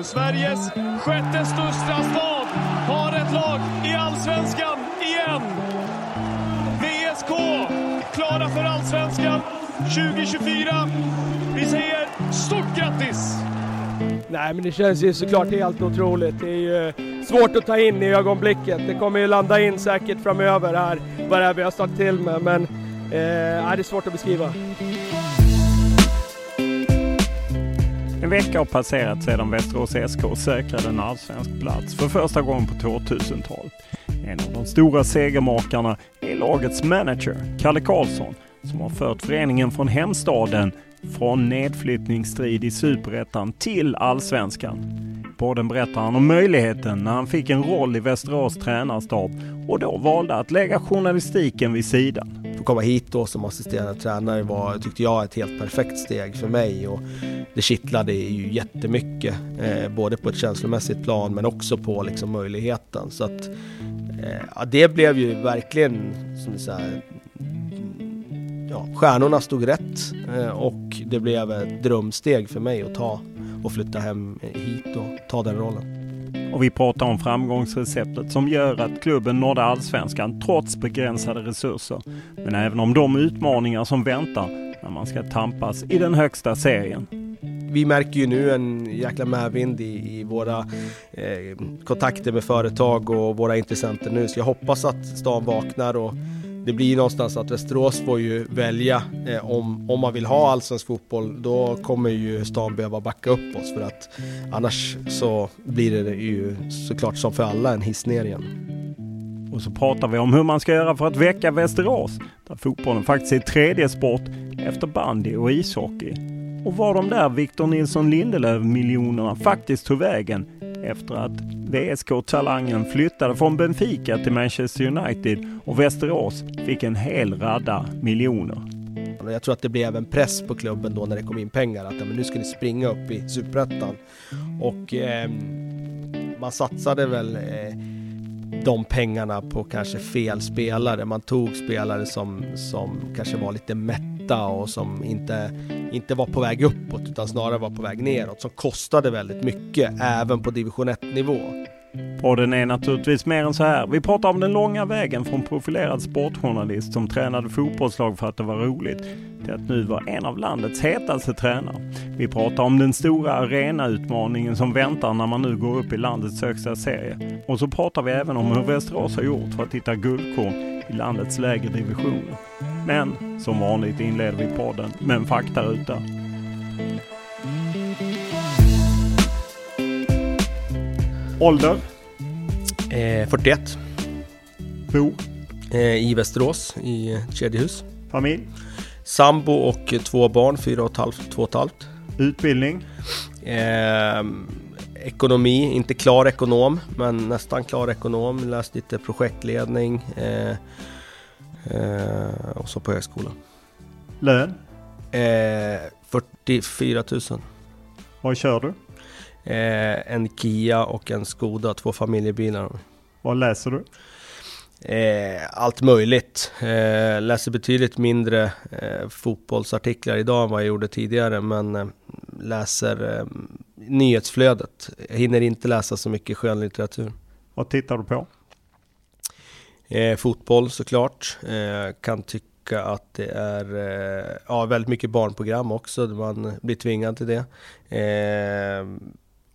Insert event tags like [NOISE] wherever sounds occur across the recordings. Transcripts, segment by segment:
För Sveriges sjätte största stad har ett lag i Allsvenskan igen. VSK klara för Allsvenskan 2024. Vi säger stort grattis! Nej, men det känns ju såklart helt otroligt. Det är ju eh, svårt att ta in i ögonblicket. Det kommer ju landa in säkert framöver här, vad det är vi har stått till med. Men eh, det är svårt att beskriva. En vecka har passerat sedan Västerås SK säkrade en allsvensk plats för första gången på 2000-talet. En av de stora segermakarna är lagets manager, Kalle Karlsson, som har fört föreningen från hemstaden från nedflyttningsstrid i superettan till allsvenskan. Podden berättar han om möjligheten när han fick en roll i Västerås tränarstab och då valde att lägga journalistiken vid sidan. Att komma hit då som assisterande tränare var, tyckte jag, ett helt perfekt steg för mig och det kittlade ju jättemycket. Eh, både på ett känslomässigt plan men också på liksom möjligheten. Så att eh, ja, det blev ju verkligen, som så här, ja, stjärnorna stod rätt eh, och det blev ett drömsteg för mig att ta och flytta hem hit och ta den rollen. Och vi pratar om framgångsreceptet som gör att klubben nådde allsvenskan trots begränsade resurser. Men även om de utmaningar som väntar när man ska tampas i den högsta serien. Vi märker ju nu en jäkla medvind i, i våra eh, kontakter med företag och våra intressenter nu. Så jag hoppas att stan vaknar och det blir någonstans att Västerås får ju välja eh, om, om man vill ha allsvensk fotboll. Då kommer ju stan behöva backa upp oss för att annars så blir det ju såklart som för alla en hiss ner igen. Och så pratar vi om hur man ska göra för att väcka Västerås, där fotbollen faktiskt är tredje sport efter bandy och ishockey. Och var de där Victor Nilsson Lindelöf-miljonerna faktiskt tog vägen efter att VSK-talangen flyttade från Benfica till Manchester United och Västerås fick en hel radda miljoner. Jag tror att det blev en press på klubben då när det kom in pengar att men nu ska ni springa upp i superettan. Och eh, man satsade väl eh, de pengarna på kanske fel spelare. Man tog spelare som, som kanske var lite mätta och som inte, inte var på väg uppåt utan snarare var på väg neråt. Som kostade väldigt mycket även på division 1 nivå. Podden är naturligtvis mer än så här. Vi pratar om den långa vägen från profilerad sportjournalist som tränade fotbollslag för att det var roligt till att nu vara en av landets hetaste tränare. Vi pratar om den stora arenautmaningen som väntar när man nu går upp i landets högsta serie. Och så pratar vi även om hur Västerås har gjort för att hitta guldkorn i landets lägre divisioner. Men som vanligt inleder vi podden med en faktaruta. Ålder? Eh, 41. Bor? Eh, I Västerås i kedjehus. Familj? Sambo och två barn, fyra och ett halvt, två och ett halvt. Utbildning? Eh, ekonomi, inte klar ekonom, men nästan klar ekonom. Läst lite projektledning eh, eh, och så på högskolan. Lön? Eh, 44 000. Vad kör du? Eh, en Kia och en Skoda, två familjebilar. Vad läser du? Eh, allt möjligt. Eh, läser betydligt mindre eh, fotbollsartiklar idag än vad jag gjorde tidigare men läser nyhetsflödet. Jag hinner inte läsa så mycket skönlitteratur. Vad tittar du på? Eh, fotboll såklart. Eh, kan tycka att det är eh, ja, väldigt mycket barnprogram också. Man blir tvingad till det. Eh,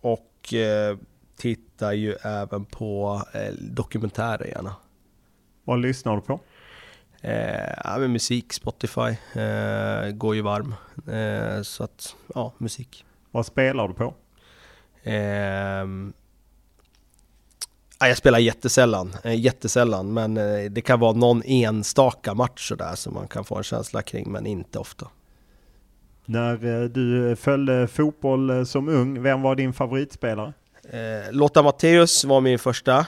och eh, tittar ju även på eh, dokumentärer gärna. Vad lyssnar du på? Eh, ja, men musik, Spotify, går ju varm. Så att, ja, musik. Vad spelar du på? Ja, jag spelar jättesällan, eh, jättesällan, men eh, det kan vara någon enstaka match sådär som man kan få en känsla kring, men inte ofta. När eh, du följde fotboll som ung, vem var din favoritspelare? Lotta Matteus var min första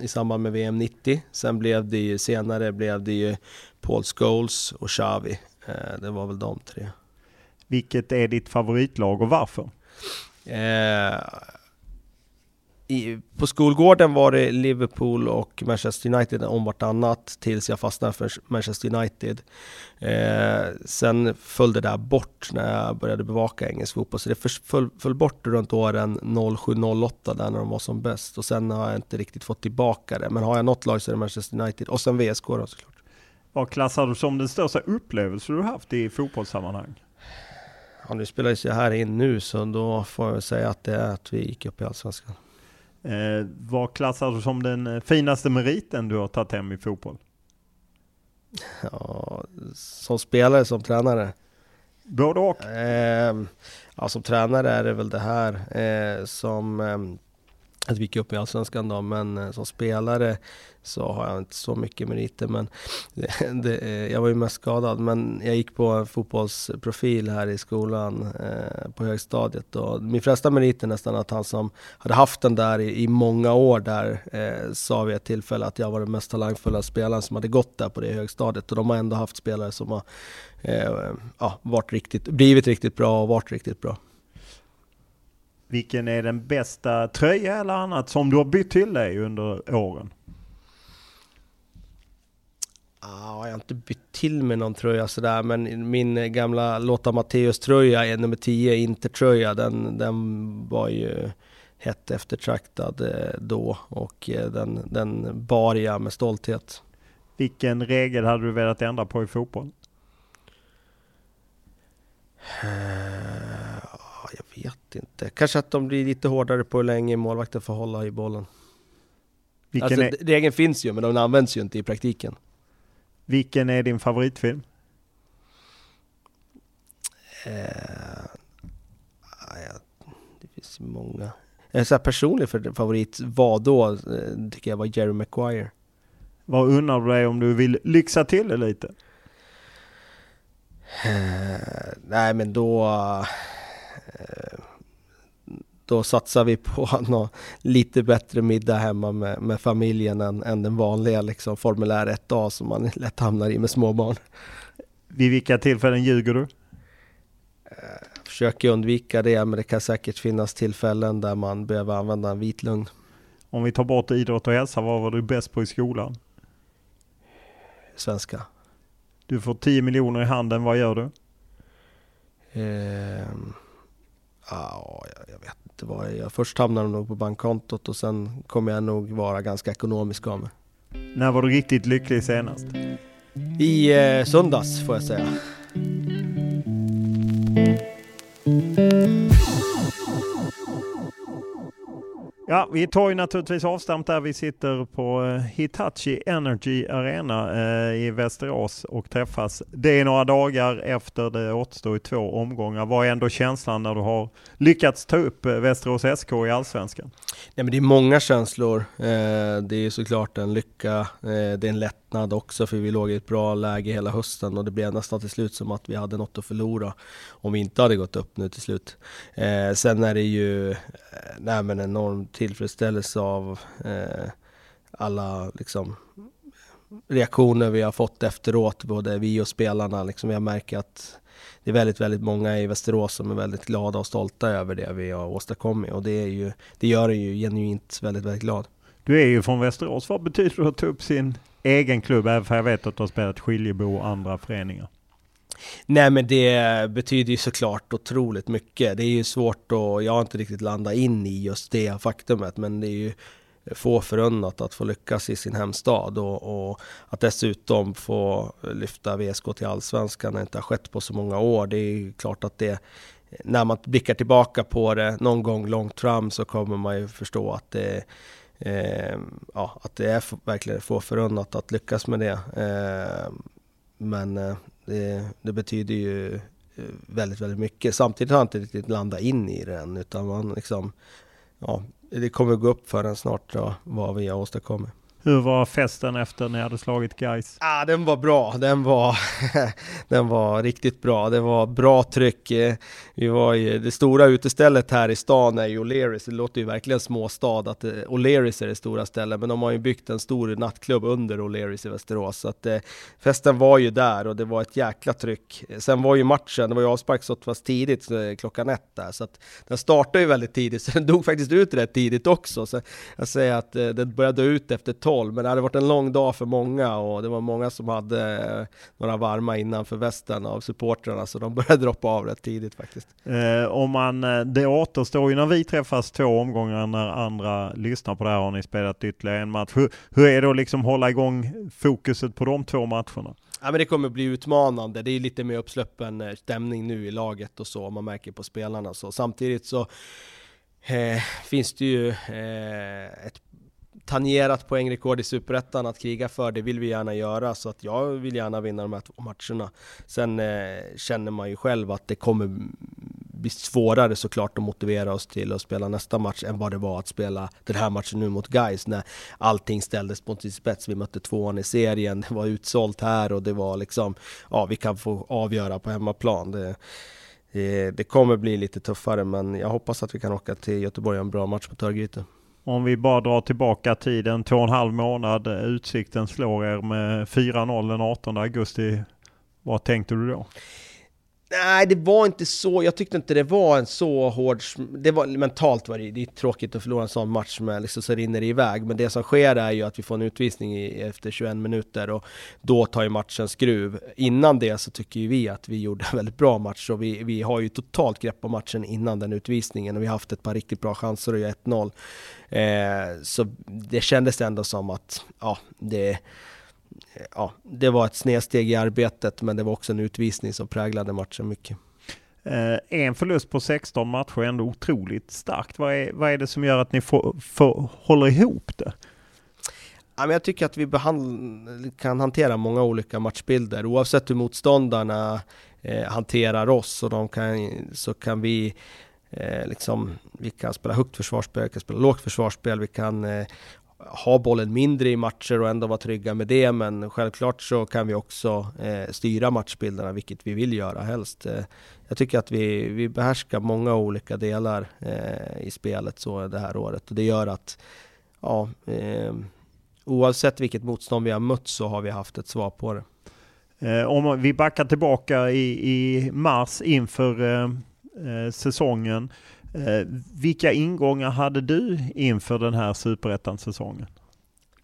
i samband med VM 90. Sen blev det ju senare blev det ju Paul Scholes och Xavi. Det var väl de tre. Vilket är ditt favoritlag och varför? Eh, i, på skolgården var det Liverpool och Manchester United om vartannat tills jag fastnade för Manchester United. Eh, sen föll det där bort när jag började bevaka engelsk fotboll, så det föll, föll bort runt åren 07-08 där när de var som bäst. Och sen har jag inte riktigt fått tillbaka det, men har jag något lag så är det Manchester United och sen VSK då såklart. Vad klassar du som den största upplevelse du haft i fotbollssammanhang? Ja, nu spelades jag här in nu, så då får jag säga att det är att vi gick upp i Allsvenskan. Eh, vad klassar du som den eh, finaste meriten du har tagit hem i fotboll? Ja, som spelare, som tränare? Både och? Eh, ja, som tränare är det väl det här eh, som eh, att vi gick upp i Allsvenskan då, men eh, som spelare så har jag inte så mycket meriter. Men det, [LAUGHS] det, eh, jag var ju mest skadad, men jag gick på en fotbollsprofil här i skolan eh, på högstadiet. Och min främsta merit är nästan att han som hade haft den där i, i många år där eh, sa vid ett tillfälle att jag var den mest talangfulla spelaren som hade gått där på det högstadiet. Och de har ändå haft spelare som har eh, ja, varit riktigt, blivit riktigt bra och varit riktigt bra. Vilken är den bästa tröja eller annat som du har bytt till dig under åren? Ah, jag har inte bytt till med någon tröja sådär, men min gamla Lotta Matteus-tröja, är nummer 10, Inter-tröja, den, den var ju hett eftertraktad eh, då och eh, den, den bar jag med stolthet. Vilken regel hade du velat ändra på i fotboll? Jag vet inte. Kanske att de blir lite hårdare på hur länge målvakten får hålla i bollen. Vilken alltså, är... Regeln finns ju, men den används ju inte i praktiken. Vilken är din favoritfilm? Uh, det finns många. En så här personlig favorit var då, eh, tycker jag var Jerry Maguire. Vad undrar du dig om du vill lyxa till det lite? Uh, nej men då... Då satsar vi på någon lite bättre middag hemma med, med familjen än, än, den vanliga liksom, formulär 1A som man lätt hamnar i med småbarn. Vid vilka tillfällen ljuger du? Jag försöker undvika det, men det kan säkert finnas tillfällen där man behöver använda en vit lugn. Om vi tar bort idrott och hälsa, vad var du bäst på i skolan? Svenska. Du får 10 miljoner i handen, vad gör du? Eh, ja, jag, vet inte vad jag. Först hamnar de nog på bankkontot och sen kommer jag nog vara ganska ekonomisk av mig. När var du riktigt lycklig senast? I eh, söndags får jag säga. Ja, vi tar ju naturligtvis avstamp där vi sitter på eh, Hitachi Energy Arena eh, i Västerås och träffas. Det är några dagar efter det återstår i två omgångar. Vad är ändå känslan när du har lyckats ta upp eh, Västerås SK i Allsvenskan? Nej, men det är många känslor. det är såklart en lycka, det är en lättnad också för vi låg i ett bra läge hela hösten och det blev nästan till slut som att vi hade något att förlora om vi inte hade gått upp nu till slut. Eh, sen är det ju eh, nej, men enorm tillfredsställelse av eh, alla liksom, reaktioner vi har fått efteråt, både vi och spelarna. Liksom, jag märker att det är väldigt, väldigt många i Västerås som är väldigt glada och stolta över det vi har åstadkommit och det, är ju, det gör en ju genuint väldigt, väldigt glad. Du är ju från Västerås. Vad betyder det att ta upp sin egen klubb? Även för jag vet att du har spelat Skiljebo och andra föreningar. Nej men det betyder ju såklart otroligt mycket. Det är ju svårt och jag har inte riktigt landat in i just det faktumet men det är ju få förunnat att få lyckas i sin hemstad och, och, att dessutom få lyfta VSK till Allsvenskan när det inte har skett på så många år. Det är ju klart att det när man blickar tillbaka på det någon gång långt fram så kommer man ju förstå att det, eh, ja, att det är verkligen få förunnat att lyckas med det. Eh, men eh, det, det, betyder ju eh, väldigt, väldigt mycket. Samtidigt har jag inte riktigt landat in i det än, utan man liksom, ja, det kommer gå upp för en snart då, vad vi har åstadkommit. Hur var festen efter ni hade slagit guys? Ah, den var bra, den var, [LAUGHS] den var riktigt bra. Det var bra tryck. Vi var i, det stora utestället här i stan är ju O'Learys. Det låter ju verkligen småstad att eh, O'Learys är det stora stället, men de har ju byggt en stor nattklubb under O'Learys i Västerås. Så att, eh, festen var ju där och det var ett jäkla tryck. Sen var ju matchen, det var ju avspark så pass tidigt, eh, klockan ett där, så att den startade ju väldigt tidigt, så den [LAUGHS] dog faktiskt ut rätt tidigt också. Så jag säger att eh, den började ut efter 12, men det hade varit en lång dag för många och det var många som hade eh, några varma innanför västen av supportrarna så de började [LAUGHS] droppa av rätt tidigt faktiskt. Eh, om man, eh, det återstår ju när vi träffas två omgångar när andra lyssnar på det här har ni spelat ytterligare en match. Hur, hur är det att liksom hålla igång fokuset på de två matcherna? Ja men det kommer bli utmanande, det är lite mer uppsluppen eh, stämning nu i laget och så, man märker på spelarna så. Samtidigt så eh, finns det ju eh, ett tangerat poängrekord i Superettan att kriga för, det vill vi gärna göra. Så att jag vill gärna vinna de här två matcherna. Sen eh, känner man ju själv att det kommer bli svårare såklart att motivera oss till att spela nästa match än vad det var att spela den här matchen nu mot Guys när allting ställdes på sin spets. Vi mötte tvåan i serien, det var utsålt här och det var liksom, ja vi kan få avgöra på hemmaplan. Det, det, det kommer bli lite tuffare men jag hoppas att vi kan åka till Göteborg och en bra match mot Örgryte. Om vi bara drar tillbaka tiden, två och en halv månad, eh, Utsikten slår er med 4-0 den 18 augusti. Vad tänkte du då? Nej, det var inte så. Jag tyckte inte det var en så hård... Det var, mentalt var det, det är tråkigt att förlora en sån match med liksom så rinner det iväg. Men det som sker är ju att vi får en utvisning i, efter 21 minuter och då tar ju matchen skruv. Innan det så tycker ju vi att vi gjorde en väldigt bra match och vi, vi har ju totalt grepp på matchen innan den utvisningen och vi har haft ett par riktigt bra chanser att göra 1-0. Eh, så det kändes ändå som att, ja, det ja, det var ett snedsteg i arbetet, men det var också en utvisning som präglade matchen mycket. Eh, en förlust på 16 matcher är ändå otroligt starkt. Vad är, vad är det som gör att ni får, får, håller ihop det? Jag tycker att vi kan hantera många olika matchbilder. Oavsett hur motståndarna eh, hanterar oss och de kan, så kan vi eh, liksom, vi kan spela högt försvarsspel, vi kan spela lågt försvarsspel, vi kan eh, ha bollen mindre i matcher och ändå vara trygga med det. Men självklart så kan vi också eh, styra matchbilderna, vilket vi vill göra helst. Eh, jag tycker att vi, vi behärskar många olika delar eh, i spelet så det här året och det gör att ja, eh, oavsett vilket motstånd vi har mött så har vi haft ett svar på det. Eh, om vi backar tillbaka i, i mars inför eh, eh säsongen Eh, vilka ingångar hade du inför den här superettan-säsongen?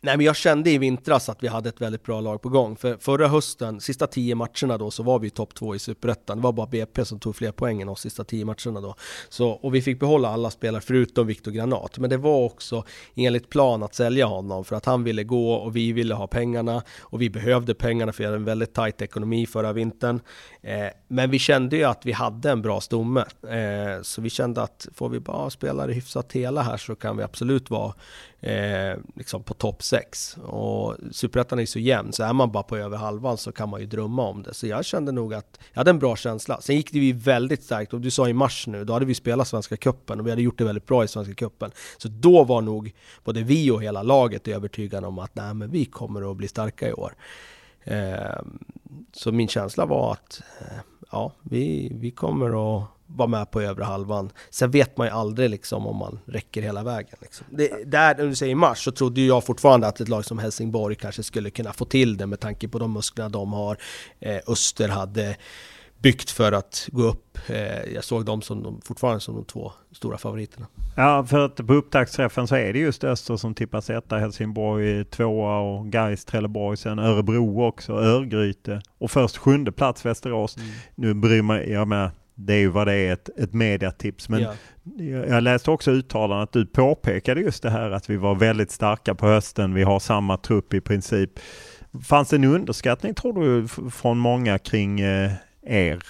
Nej men jag kände i vintras att vi hade ett väldigt bra lag på gång. För förra hösten, sista tio matcherna då, så var vi topp två i Superettan. Det var bara BP som tog fler poäng än oss sista tio matcherna då. Så, och vi fick behålla alla spelare förutom Viktor Granat. Men det var också enligt plan att sälja honom för att han ville gå och vi ville ha pengarna. Och vi behövde pengarna för vi hade en väldigt tajt ekonomi förra vintern. Eh, men vi kände ju att vi hade en bra stomme. Eh, så vi kände att får vi bara spela det hyfsat hela här så kan vi absolut vara eh, liksom på topp 6. Och Superettan är ju så jämn, så är man bara på över halvan så kan man ju drömma om det. Så jag kände nog att jag hade en bra känsla. Sen gick det ju väldigt starkt, och du sa i mars nu, då hade vi spelat Svenska Cupen och vi hade gjort det väldigt bra i Svenska Cupen. Så då var nog både vi och hela laget övertygade om att nej, men vi kommer att bli starka i år. Eh, så min känsla var att eh, ja, vi, vi kommer att vara med på övre halvan. Sen vet man ju aldrig liksom om man räcker hela vägen. Liksom. Det, där, när du säger mars, så trodde jag fortfarande att ett lag som Helsingborg kanske skulle kunna få till det med tanke på de musklerna de har. Eh, Öster hade byggt för att gå upp. Eh, jag såg dem som de, fortfarande som de två stora favoriterna. Ja, för att på upptaktsträffen så är det just Öster som tippas etta, Helsingborg tvåa och Gais Trelleborg, sen Örebro också, Örgryte och först sjunde plats Västerås. Mm. Nu bryr mig, jag med, det är ju vad det är, ett, ett mediatips. Men ja. jag läste också uttalanden att du påpekade just det här att vi var väldigt starka på hösten, vi har samma trupp i princip. Fanns det en underskattning tror du från många kring eh, er?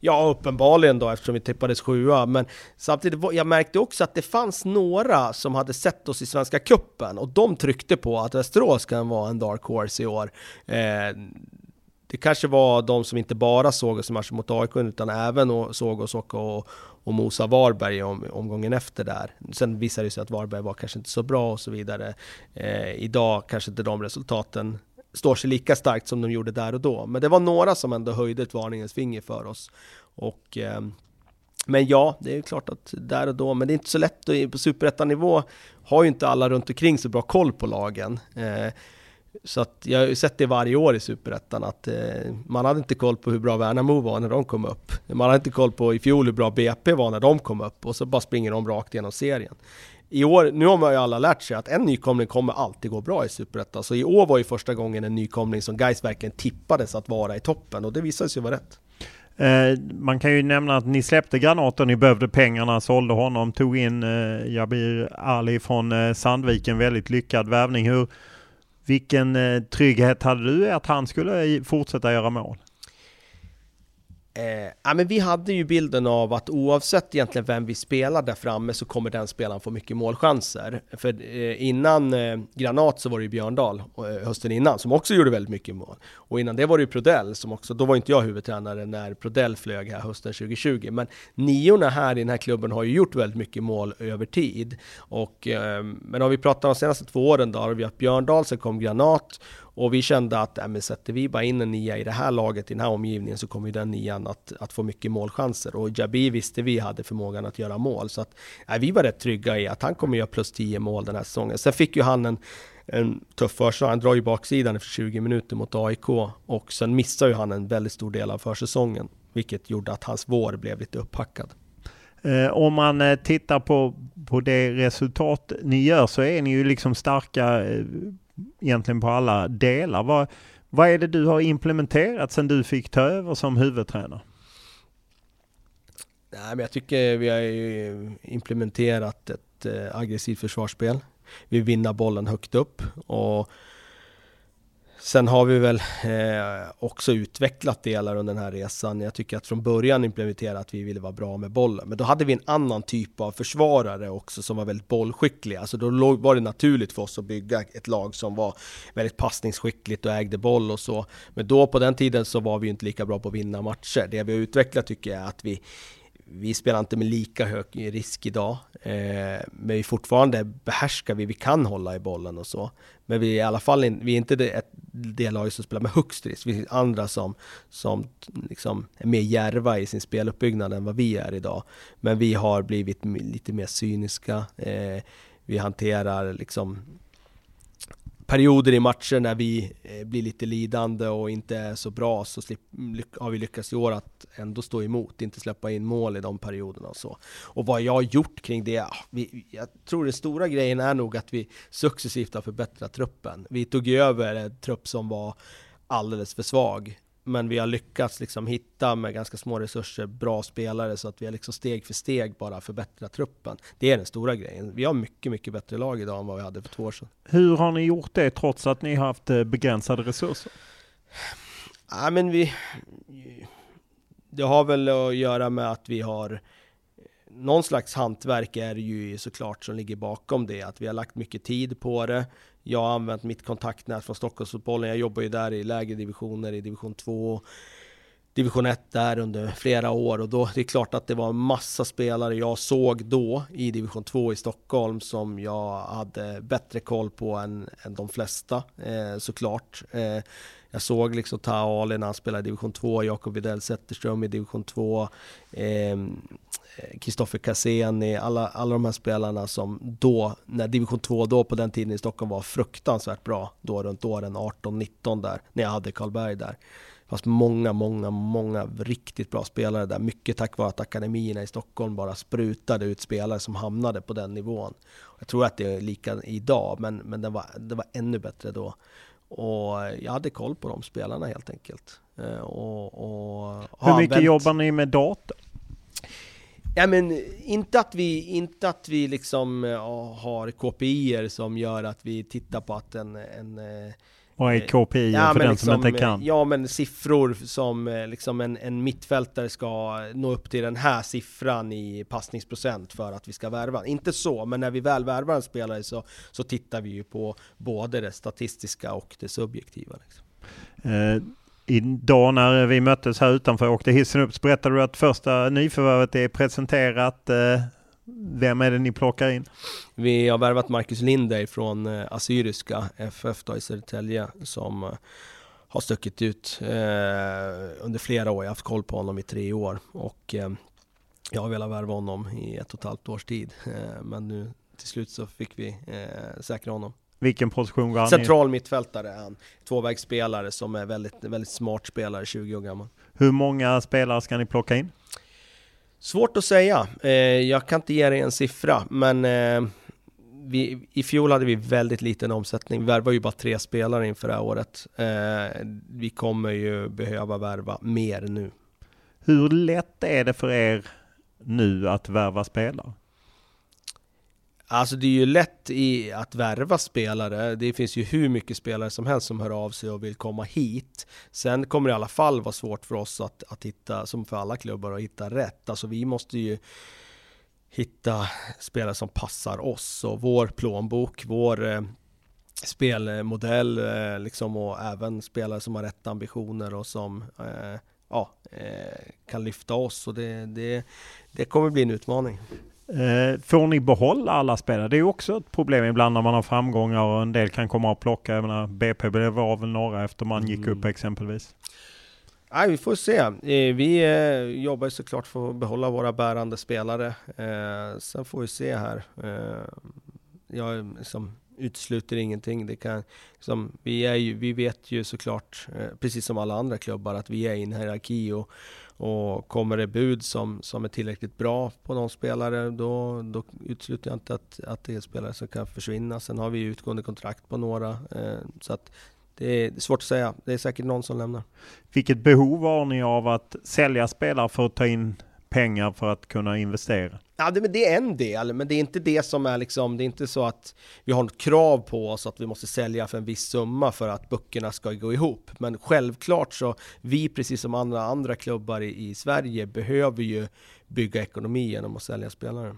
Ja, uppenbarligen då eftersom vi tippades sjua. Men samtidigt, jag märkte också att det fanns några som hade sett oss i Svenska Kuppen och de tryckte på att Västerås kan vara en dark horse i år. Eh, det kanske var de som inte bara såg oss i matchen mot AIK utan även såg oss åka och, och mosa Varberg om, omgången efter där. Sen visade det sig att Varberg var kanske inte så bra och så vidare. Eh, idag kanske inte de resultaten står sig lika starkt som de gjorde där och då. Men det var några som ändå höjde ett varningens finger för oss. Och, eh, men ja, det är klart att där och då, men det är inte så lätt. På superettanivå har ju inte alla runt omkring så bra koll på lagen. Eh, så att jag har ju sett det varje år i Superettan att eh, man hade inte koll på hur bra Värnamo var när de kom upp. Man hade inte koll på i fjol hur bra BP var när de kom upp och så bara springer de rakt genom serien i år, nu har man ju alla lärt sig att en nykomling kommer alltid gå bra i Superettan. Så i år var ju första gången en nykomling som Gais verkligen tippades att vara i toppen och det visade sig vara rätt. Eh, man kan ju nämna att ni släppte granaten, ni behövde pengarna, sålde honom, tog in eh, Jabir Ali från eh, Sandviken, väldigt lyckad värvning. Hur, vilken eh, trygghet hade du i att han skulle fortsätta göra mål? Eh, ja, men vi hade ju bilden av att oavsett egentligen vem vi spelar där framme så kommer den spelaren få mycket målchanser. För eh, innan eh, Granat så var det ju Björndal eh, hösten innan som också gjorde väldigt mycket mål. Och innan det var det ju Prodell som också, då var inte jag huvudtränare när Prodell flög här hösten 2020. Men niorna här i den här klubben har ju gjort väldigt mycket mål över tid. Och, eh, men om vi pratar om de senaste två åren då har vi haft Björndal, sen kom Granat och vi kände att äh, men sätter vi bara in en nia i det här laget, i den här omgivningen, så kommer den nian att, att få mycket målchanser. Och Jabi visste vi hade förmågan att göra mål. Så att, äh, vi var rätt trygga i att han kommer göra plus 10 mål den här säsongen. Sen fick ju han en, en tuff försäsong. Han drar ju baksidan efter 20 minuter mot AIK. Och sen missar ju han en väldigt stor del av försäsongen. Vilket gjorde att hans vår blev lite upphackad. Eh, om man eh, tittar på, på det resultat ni gör så är ni ju liksom starka eh, egentligen på alla delar. Vad, vad är det du har implementerat sedan du fick ta över som huvudtränare? Nej, men jag tycker vi har implementerat ett eh, aggressivt försvarsspel. Vi vinner bollen högt upp och Sen har vi väl eh, också utvecklat delar under den här resan. Jag tycker att från början implementerade att vi ville vara bra med bollen. Men då hade vi en annan typ av försvarare också som var väldigt bollskickliga. Alltså då var det naturligt för oss att bygga ett lag som var väldigt passningsskickligt och ägde boll och så. Men då på den tiden så var vi inte lika bra på att vinna matcher. Det vi har utvecklat tycker jag är att vi vi spelar inte med lika hög risk idag, eh, men vi fortfarande behärskar vi, vi kan hålla i bollen och så. Men vi är i alla fall in, vi är inte det, ett, det laget som spelar med högst risk. Vi är andra som, som liksom är mer järva i sin speluppbyggnad än vad vi är idag. Men vi har blivit lite mer cyniska. Eh, vi hanterar liksom perioder i matcher när vi eh, blir lite lidande och inte är så bra så har vi lyckats i år att ändå stå emot, inte släppa in mål i de perioderna och så. Och vad jag har gjort kring det, ah, vi, jag tror den stora grejen är nog att vi successivt har förbättrat truppen. Vi tog över en trupp som var alldeles för svag men vi har lyckats liksom hitta med ganska små resurser bra spelare så att vi har liksom steg för steg bara förbättrat truppen. Det är den stora grejen. Vi har mycket, mycket bättre lag idag än vad vi hade för två år sedan. Hur har ni gjort det trots att ni har haft eh, begränsade resurser? Ja, men vi... Det har väl att göra med att vi har någon slags hantverk är det ju såklart som ligger bakom det. Att vi har lagt mycket tid på det. Jag har använt mitt kontaktnät från Stockholmsfotbollen. Jag jobbar ju där i lägre divisioner, i division 2, division 1 där under flera år. Och då det är klart att det var en massa spelare jag såg då i division 2 i Stockholm som jag hade bättre koll på än, än de flesta eh, såklart. Eh, jag såg liksom Tao Ali när han spelade i division 2, Jakob Widell Zetterström i division 2, Kristoffer Cassini, alla, alla de här spelarna som då, när division 2 då på den tiden i Stockholm var fruktansvärt bra, då runt åren 18-19 där, när jag hade Karlberg där fast många, många, många riktigt bra spelare där. Mycket tack vare att akademierna i Stockholm bara sprutade ut spelare som hamnade på den nivån. Jag tror att det är lika idag, men, men det, var, det var ännu bättre då. Och jag hade koll på de spelarna helt enkelt. Eh, och, och Hur mycket använt... jobbar ni med data? Ja, men inte att vi, inte att vi liksom har KPI som gör att vi tittar på att en, en vad är KPI ja, för den liksom, som inte kan? Ja, men siffror som liksom en, en mittfältare ska nå upp till den här siffran i passningsprocent för att vi ska värva. Inte så, men när vi väl värvar en spelare så, så tittar vi ju på både det statistiska och det subjektiva. Liksom. Eh, Idag när vi möttes här utanför och åkte hissen upp så berättade du att första nyförvärvet är presenterat. Eh, vem är det ni plockar in? Vi har värvat Marcus Lindey från eh, Assyriska FF då i Södertälje som eh, har stuckit ut under flera år. Jag har haft koll på honom i tre år och jag har velat värva honom i ett och ett halvt års tid. men nu till slut så fick vi säkra honom. Vilken position går han Central i? mittfältare är han. Tvåvägsspelare som är väldigt, väldigt smart spelare, 20 år gammal. Hur många spelare ska ni plocka in? Svårt att säga. Eh, jag kan inte ge dig en siffra, men eh, vi, i fjol hade vi väldigt liten omsättning. Vi värvade ju bara tre spelare inför det här året. Eh, vi kommer ju behöva värva mer nu. Hur lätt är det för er nu att värva spelare? Alltså det är ju lätt i att värva spelare. Det finns ju hur mycket spelare som helst som hör av sig och vill komma hit. Sen kommer det i alla fall vara svårt för oss att, att hitta, som för alla klubbar, att hitta rätt. Alltså vi måste ju hitta spelare som passar oss och vår plånbok, vår eh, spelmodell eh, liksom och även spelare som har rätt ambitioner och som eh, ja, eh, kan lyfta oss. Och det, det, det kommer bli en utmaning. Eh, får ni behålla alla spelare? Det är också ett problem ibland när man har framgångar och en del kan komma och plocka. Jag menar, BP var väl några efter man gick upp mm. exempelvis. Nej, vi får se. Eh, vi eh, jobbar såklart för att behålla våra bärande spelare. Sen får vi se här. Jag liksom utesluter ingenting. Det kan, liksom, vi, är ju, vi vet ju såklart, precis som alla andra klubbar, att vi är i en hierarki och och kommer det bud som, som är tillräckligt bra på någon spelare, då, då utesluter jag inte att, att det är spelare som kan försvinna. Sen har vi utgående kontrakt på några, eh, så att det är, det är svårt att säga. Det är säkert någon som lämnar. Vilket behov har ni av att sälja spelare för att ta in pengar för att kunna investera? Ja, det, det är en del, men det är inte det som är liksom, det är inte så att vi har något krav på oss att vi måste sälja för en viss summa för att böckerna ska gå ihop. Men självklart så, vi precis som andra, andra klubbar i, i Sverige behöver ju bygga ekonomi genom att sälja spelare.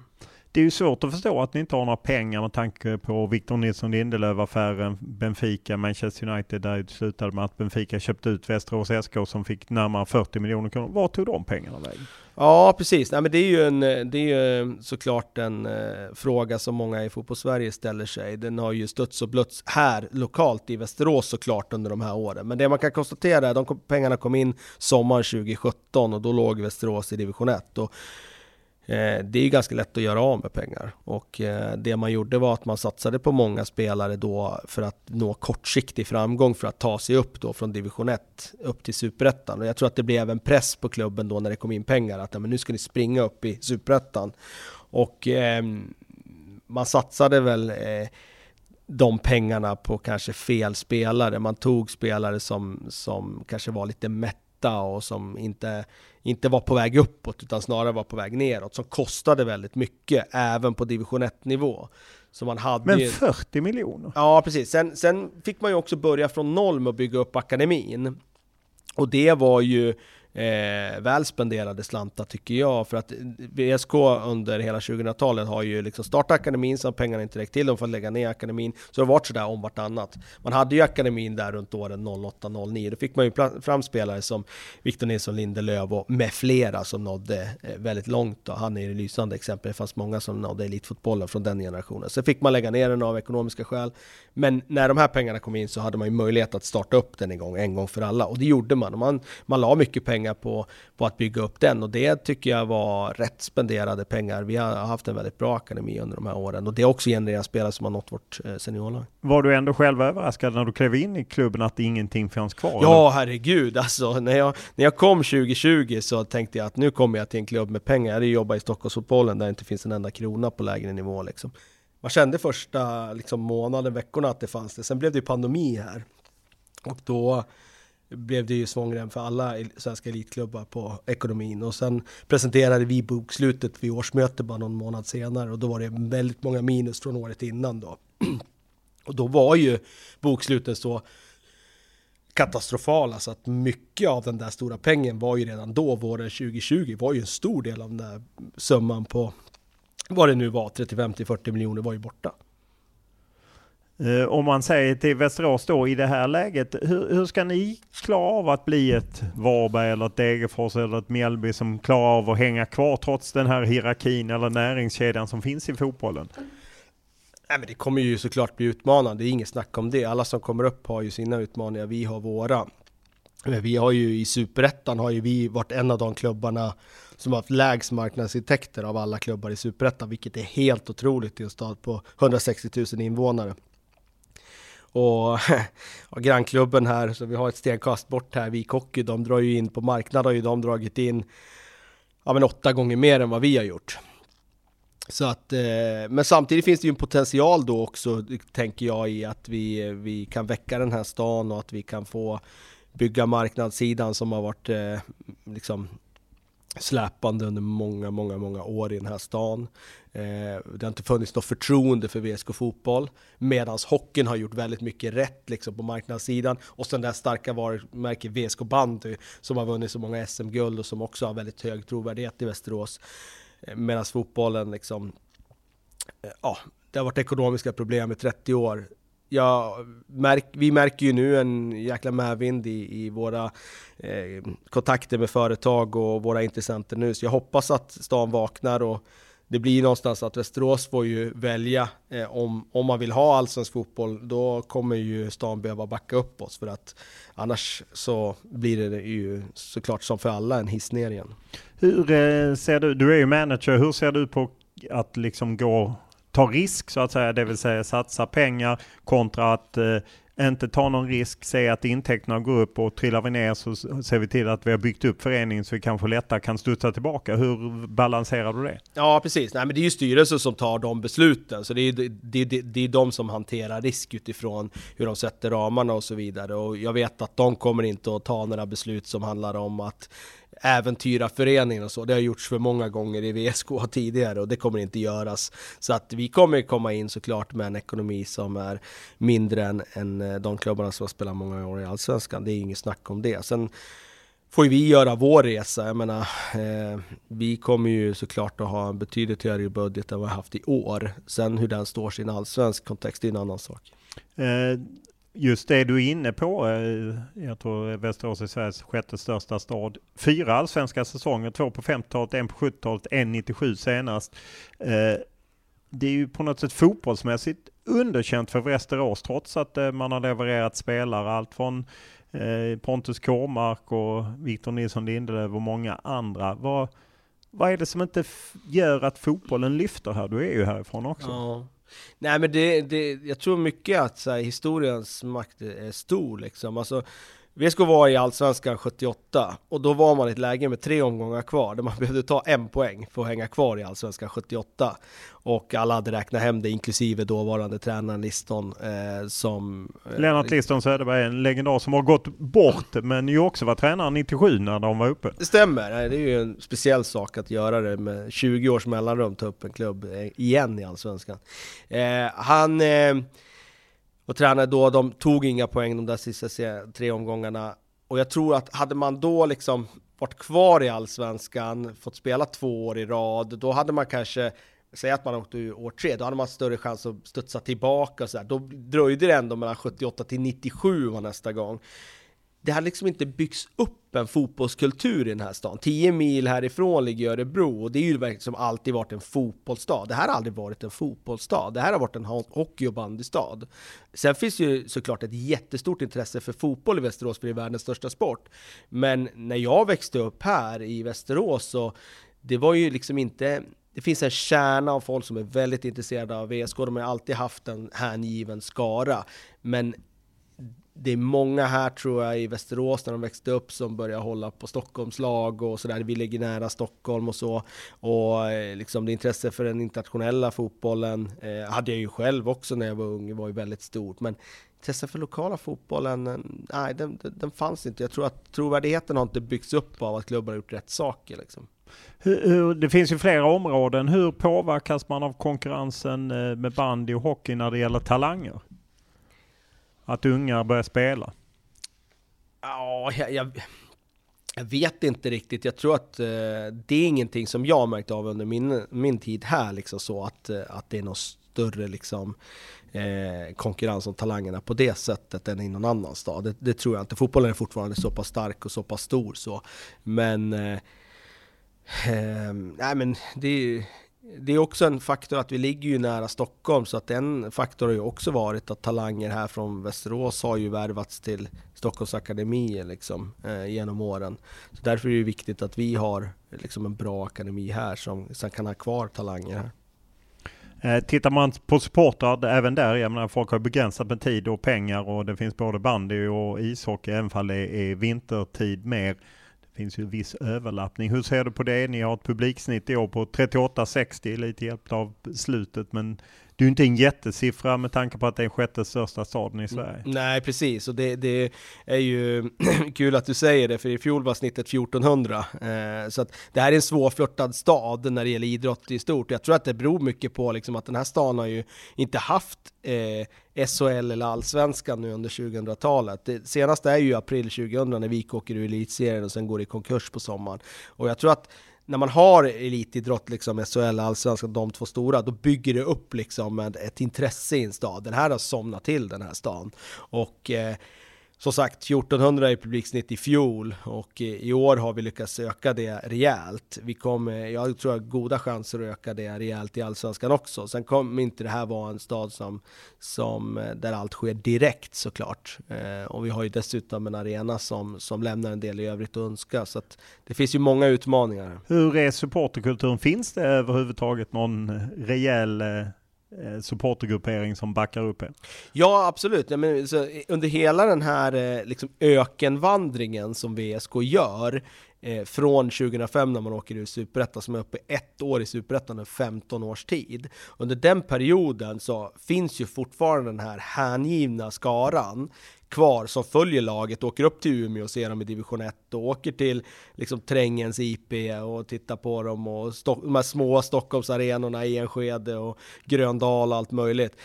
Det är ju svårt att förstå att ni inte har några pengar med tanke på Victor Nilsson Lindelöf-affären, Benfica, Manchester United, där det slutade med att Benfica köpte ut Västerås SK som fick närmare 40 miljoner kronor. Var tog de pengarna vägen? Ja, precis. Nej, men det är ju, en, eh, det är ju eh, såklart en eh, fråga som många i fotbollssverige ställer sig. Den har ju stötts och blötts här lokalt i Västerås såklart under de här åren. Men det man kan konstatera är att de pengarna kom in sommaren 2017 och då låg Västerås i division 1. Och Eh, det är ju ganska lätt att göra av med pengar och eh, det man gjorde var att man satsade på många spelare då för att nå kortsiktig framgång för att ta sig upp då från division 1 upp till superettan. Och jag tror att det blev en press på klubben då när det kom in pengar att men nu ska ni springa upp i superettan. Och eh, man satsade väl eh, de pengarna på kanske fel spelare. Man tog spelare som, som kanske var lite mätt mätta och som inte inte var på väg uppåt utan snarare var på väg neråt som kostade väldigt mycket även på division 1 nivå. Så man hade Men 40 miljoner? Ja precis, sen, sen fick man ju också börja från noll med att bygga upp akademin. Och det var ju eh, väl spenderade slantar tycker jag. För att VSK under hela 2000-talet har ju liksom startat akademin, så har pengarna inte räckt till, de får lägga ner akademin. Så det har varit sådär om vartannat. Man hade ju akademin där runt åren 08-09, då fick man ju fram spelare som Victor Nilsson Lindelöf och med flera som nådde eh, väldigt långt. Då. Han är ju lysande exempel, det fanns många som nådde elitfotbollen från den generationen. Sen fick man lägga ner den av ekonomiska skäl. Men när de här pengarna kom in så hade man ju möjlighet att starta upp den en gång, en gång för alla. Och det gjorde man. Man, man la mycket pengar pengar på, på att bygga upp den och det tycker jag var rätt spenderade pengar. Vi har haft en väldigt bra akademi under de här åren och det är också genererat spelare som har nått vårt eh, seniorlag. Var du ändå själv överraskad när du klev in i klubben att ingenting fanns kvar? Ja, eller? herregud alltså. När jag, när jag kom 2020 så tänkte jag att nu kommer jag till en klubb med pengar. Jag hade jobbat i Stockholmsfotbollen där det inte finns en enda krona på lägre nivå liksom. Man kände första liksom, månaden, veckorna att det fanns det. Sen blev det ju pandemi här. Och då blev det ju svångrem för alla svenska elitklubbar på ekonomin. Och sen presenterade vi bokslutet vid årsmöte bara någon månad senare och då var det väldigt många minus från året innan då. [CLEARS THROAT] Och då var ju bokslutet så katastrofala så att mycket av den där stora pengen var ju redan då, våren 2020, var ju en stor del av den där summan på vad det nu var, 35-40 miljoner var ju borta. Eh, om man säger till Västerås då i det här läget, hur, hur, ska ni klara av att bli ett Varberg eller ett Degerfors eller ett Mjällby som klarar av att hänga kvar trots den här hierarkin eller näringskedjan som finns i fotbollen? Nej, men det kommer ju såklart bli utmanande, det är inget snack om det. Alla som kommer upp har ju sina utmaningar, vi har våra. Men vi har ju i Superettan har ju vi varit en av de klubbarna som har haft lägst marknadsintäkter av alla klubbar i Superettan, vilket är helt otroligt i en stad på 160 000 invånare. Och, [LAUGHS] och grannklubben här, så vi har ett stenkast bort här, Vik Hockey, de drar ju in på marknaden har ju de dragit in ja, men åtta gånger mer än vad vi har gjort. Så att, eh, men samtidigt finns det ju en potential då också, tänker jag, i att vi, vi kan väcka den här stan och att vi kan få bygga marknadssidan som har varit eh, liksom släpande under många, många, många år i den här stan. Eh, det har inte funnits något förtroende för VSK Fotboll, medan hockeyn har gjort väldigt mycket rätt liksom, på marknadssidan. Och sen det här starka varumärket VSK Bandy som har vunnit så många SM-guld och som också har väldigt hög trovärdighet i Västerås. Eh, medan fotbollen liksom, eh, ja, det har varit ekonomiska problem i 30 år ja, märk, vi märker ju nu en jäkla medvind i, i våra eh, kontakter med företag och våra intressenter nu. Så jag hoppas att stan vaknar och det blir någonstans att Västerås får ju välja eh, om, om man vill ha allsvensk fotboll. Då kommer ju stan behöva backa upp oss för att annars så blir det ju såklart som för alla en hiss ner igen. Hur eh, ser du, du är ju manager, hur ser du på att liksom gå ta risk så att säga, det vill säga satsa pengar kontra att eh, inte ta någon risk, se att intäkterna går upp och trillar vi ner så ser vi till att vi har byggt upp föreningen så vi kanske lättare kan studsa tillbaka. Hur balanserar du det? Ja, precis. Nej, men det är ju styrelsen som tar de besluten, så det är, det, det, det är de som hanterar risk utifrån hur de sätter ramarna och så vidare. Och jag vet att de kommer inte att ta några beslut som handlar om att äventyra föreningen och så. Det har gjorts för många gånger i VSK tidigare och det kommer inte göras. Så att vi kommer komma in såklart med en ekonomi som är mindre än, än eh, de klubbarna som har spelat många år i Allsvenskan. Det är inget snack om det. Sen får vi göra vår resa. Jag menar, eh, vi kommer ju såklart att ha en betydligt högre budget än vad vi har haft i år. Sen hur den står sig i en allsvensk kontext är en annan sak. Eh, just det du är inne på, eh, jag tror Västerås är Sveriges sjätte största stad. Fyra allsvenska säsonger, två på 50-talet, en på 70-talet, en 97 senast. Eh, det är ju på något sätt fotbollsmässigt underkänt för Västerås trots att eh, man har levererat spelare, allt från Pontus Kåmark och Victor Nilsson Lindelöf och många andra. Vad, vad är det som inte gör att fotbollen lyfter här? Du är ju härifrån också. Ja. Nej men det, det, jag tror mycket att så här, historiens makt är stor liksom. Alltså, VSK var i Allsvenskan 78 och då var man i ett läge med tre omgångar kvar där man [LAUGHS] behövde ta en poäng för att hänga kvar i Allsvenskan 78. Och alla hade räknat hem det, inklusive dåvarande tränaren Liston eh, som... Eh, Lennart Liston Söderberg, en legendar som har gått bort men ju också var tränare 97 när de var uppe. Det stämmer, det är ju en speciell sak att göra det med 20 års mellanrum, ta upp en klubb eh, igen i Allsvenskan. Eh, han... Och tränade då, de tog inga poäng de där sista tre omgångarna. Och jag tror att hade man då liksom varit kvar i Allsvenskan, fått spela två år i rad, då hade man kanske Säg att man åkte ur år tre, då hade man större chans att studsa tillbaka och så där. Då dröjde det ändå mellan 78 till 97 var nästa gång det har liksom inte byggts upp en fotbollskultur i den här stan. 10 mil härifrån ligger Örebro och det är ju verkligen som alltid varit en fotbollsstad. Det här har aldrig varit en fotbollsstad. Det här har varit en hockey och bandystad. Sen finns ju såklart ett jättestort intresse för fotboll i Västerås, för det är världens största sport. Men när jag växte upp här i Västerås så det var ju liksom inte det finns en kärna av folk som är väldigt intresserade av VSK. De har alltid haft en hängiven skara. Men det är många här tror jag i Västerås när de växte upp som börjar hålla på Stockholmslag och sådär. Vi ligger nära Stockholm och så. Och eh, liksom det intresse för den internationella fotbollen eh, hade jag ju själv också när jag var ung, det var ju väldigt stort. Men intresset för lokala fotbollen, eh, nej den, den fanns inte. Jag tror att trovärdigheten har inte byggts upp av att klubbar har gjort rätt saker. Liksom. Hur, hur, det finns ju flera områden. Hur påverkas man av konkurrensen eh, med bandy och hockey när det gäller talanger? Att unga börjar spela? Ja, jag, jag, jag, vet inte riktigt. Jag tror att eh, det är ingenting som jag märkt av under min, min tid här, liksom så att, eh, att det är något större liksom, eh, konkurrens om talangerna på det sättet än i någon annan stad. Det, det, tror jag inte. Fotbollen är fortfarande så pass stark och så pass stor så. Men eh, eh, nej men det är det är också en faktor att vi ligger ju nära Stockholm, så att en faktor har ju också varit att talanger här från Västerås har ju värvats till Stockholms akademi liksom, eh, genom åren. Så därför är det viktigt att vi har liksom, en bra akademi här som, som kan ha kvar talanger här. Eh, tittar man på supportrar, även där, jag menar folk har begränsat med tid och pengar och det finns både bandy och ishockey, även om det är vintertid mer finns ju viss överlappning. Hur ser du på det? Ni har ett publiksnitt i år på 38-60, lite hjälpt av slutet, men det är ju inte en jättesiffra med tanke på att det är sjätte största staden i Sverige. Nej, precis. Och det, det är ju [CLEARS THROAT] kul att du säger det, för i fjol var snittet 1400. Eh, så att det här är en svårflörtad stad när det gäller idrott i stort. Jag tror att det beror mycket på liksom att den här staden har ju inte haft eh, SHL eller allsvenskan nu under 2000-talet. Det senaste är ju april 2000 när VIK åker ur elitserien och sen går i konkurs på sommaren. Och jag tror att när man har elitidrott, liksom SHL, allsvenskan, de två stora, då bygger det upp liksom ett intresse i en stad. Den här har somnat till, den här stan. Och eh, som sagt 1400 i publiksnitt i fjol och i år har vi lyckats öka det rejält. Vi kommer, eh, jag tror jag har goda chanser att öka det rejält i Allsvenskan också. Sen kommer inte det här vara en stad som, som, eh, där allt sker direkt såklart. Eh, och vi har ju dessutom en arena som, som lämnar en del i övrigt att önska. Så att det finns ju många utmaningar. Hur är supporterkulturen? Finns det överhuvudtaget någon eh, rejäl Eh, supportergruppering som backar upp er? Ja, absolut. Ja, men, så, under hela den här eh, liksom, ökenvandringen som VSK gör, eh, från 2005 när man åker ur Superettan, som är uppe ett år i Superettan, en 15 års tid. Under den perioden så finns ju fortfarande den här hängivna skaran kvar som följer laget, åker upp till Umeå och ser dem i division 1 och åker till liksom Trängens IP och tittar på dem och de här små Stockholmsarenorna Enskede och Gröndal och allt möjligt.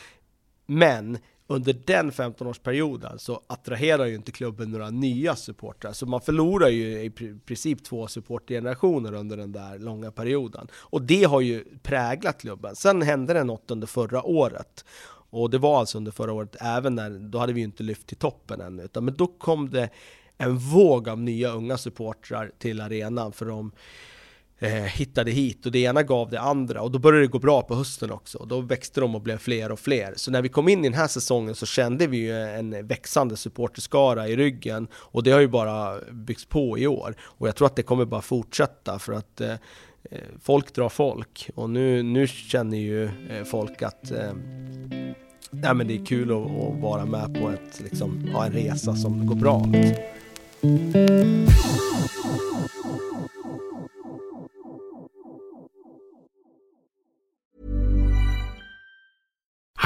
Men under den 15-årsperioden så attraherar ju inte klubben några nya supportrar, så man förlorar ju i princip två supportgenerationer under den där långa perioden. Och det har ju präglat klubben. Sen hände det något under förra året och det var alltså under förra året, även när, då hade vi ju inte lyft till toppen ännu, utan men då kom det en våg av nya unga supportrar till arenan för de eh, hittade hit och det ena gav det andra och då började det gå bra på hösten också. Då växte de och blev fler och fler. Så när vi kom in i den här säsongen så kände vi ju en växande supporterskara i ryggen och det har ju bara byggts på i år. Och jag tror att det kommer bara fortsätta för att eh, eh folk drar folk och nu, nu känner ju eh, folk att eh, nej men det är kul att, att, vara med på ett, liksom, ja, en resa som går bra. Liksom.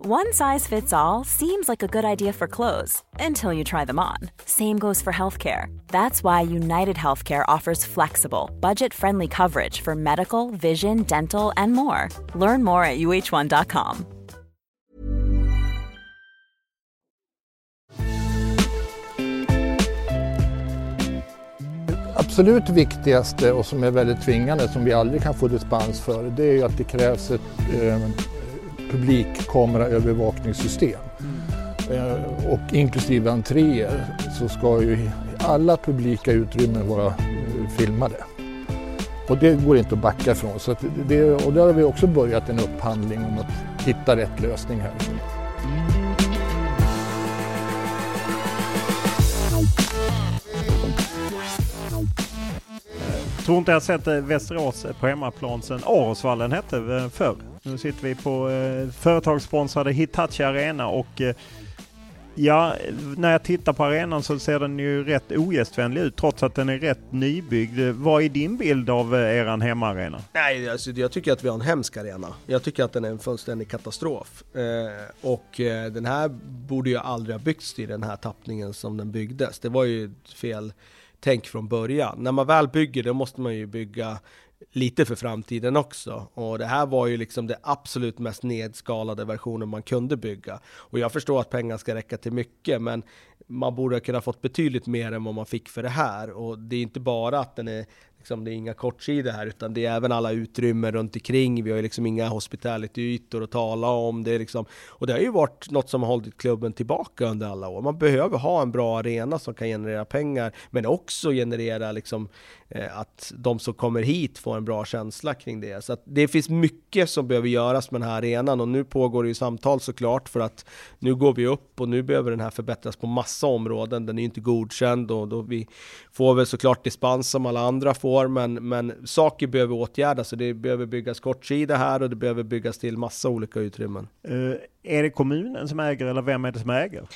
One size fits all seems like a good idea for clothes until you try them on. Same goes for healthcare. That's why United Healthcare offers flexible, budget friendly coverage for medical, vision, dental, and more. Learn more at uh1.com. Absolut viktigaste och som är väldigt tvingande, som vi aldrig kan få dispens för, det är ju att det krävs ett eh, publikkameraövervakningssystem. Eh, och inklusive entréer så ska ju alla publika utrymmen vara eh, filmade. Och det går inte att backa ifrån. Så det, och där har vi också börjat en upphandling om att hitta rätt lösning här. tror inte jag sett eh, Västerås på hemmaplan sedan Arosvallen hette förr. Nu sitter vi på eh, företagssponsrade Hitachi Arena och eh, ja, när jag tittar på arenan så ser den ju rätt ogästvänlig ut trots att den är rätt nybyggd. Vad är din bild av eh, eran hemmaarena? Nej, alltså, jag tycker att vi har en hemsk arena. Jag tycker att den är en fullständig katastrof. Eh, och eh, den här borde ju aldrig ha byggts i den här tappningen som den byggdes. Det var ju fel tänk från början. När man väl bygger, då måste man ju bygga lite för framtiden också. Och det här var ju liksom det absolut mest nedskalade versionen man kunde bygga. Och jag förstår att pengar ska räcka till mycket, men man borde ha kunnat fått betydligt mer än vad man fick för det här. Och det är inte bara att den är liksom, det är inga kortsidor här, utan det är även alla utrymmen runt omkring. Vi har ju liksom inga hospitality-ytor att tala om. Det är liksom, och det har ju varit något som har hållit klubben tillbaka under alla år. Man behöver ha en bra arena som kan generera pengar, men också generera liksom, Eh, att de som kommer hit får en bra känsla kring det. Så det finns mycket som behöver göras med den här arenan och nu pågår det ju samtal såklart för att nu går vi upp och nu behöver den här förbättras på massa områden. Den är ju inte godkänd och då vi får väl såklart dispens som alla andra får, men, men saker behöver åtgärdas. och det behöver byggas kortsida här och det behöver byggas till massa olika utrymmen. Uh, är det kommunen som äger eller vem är det som äger?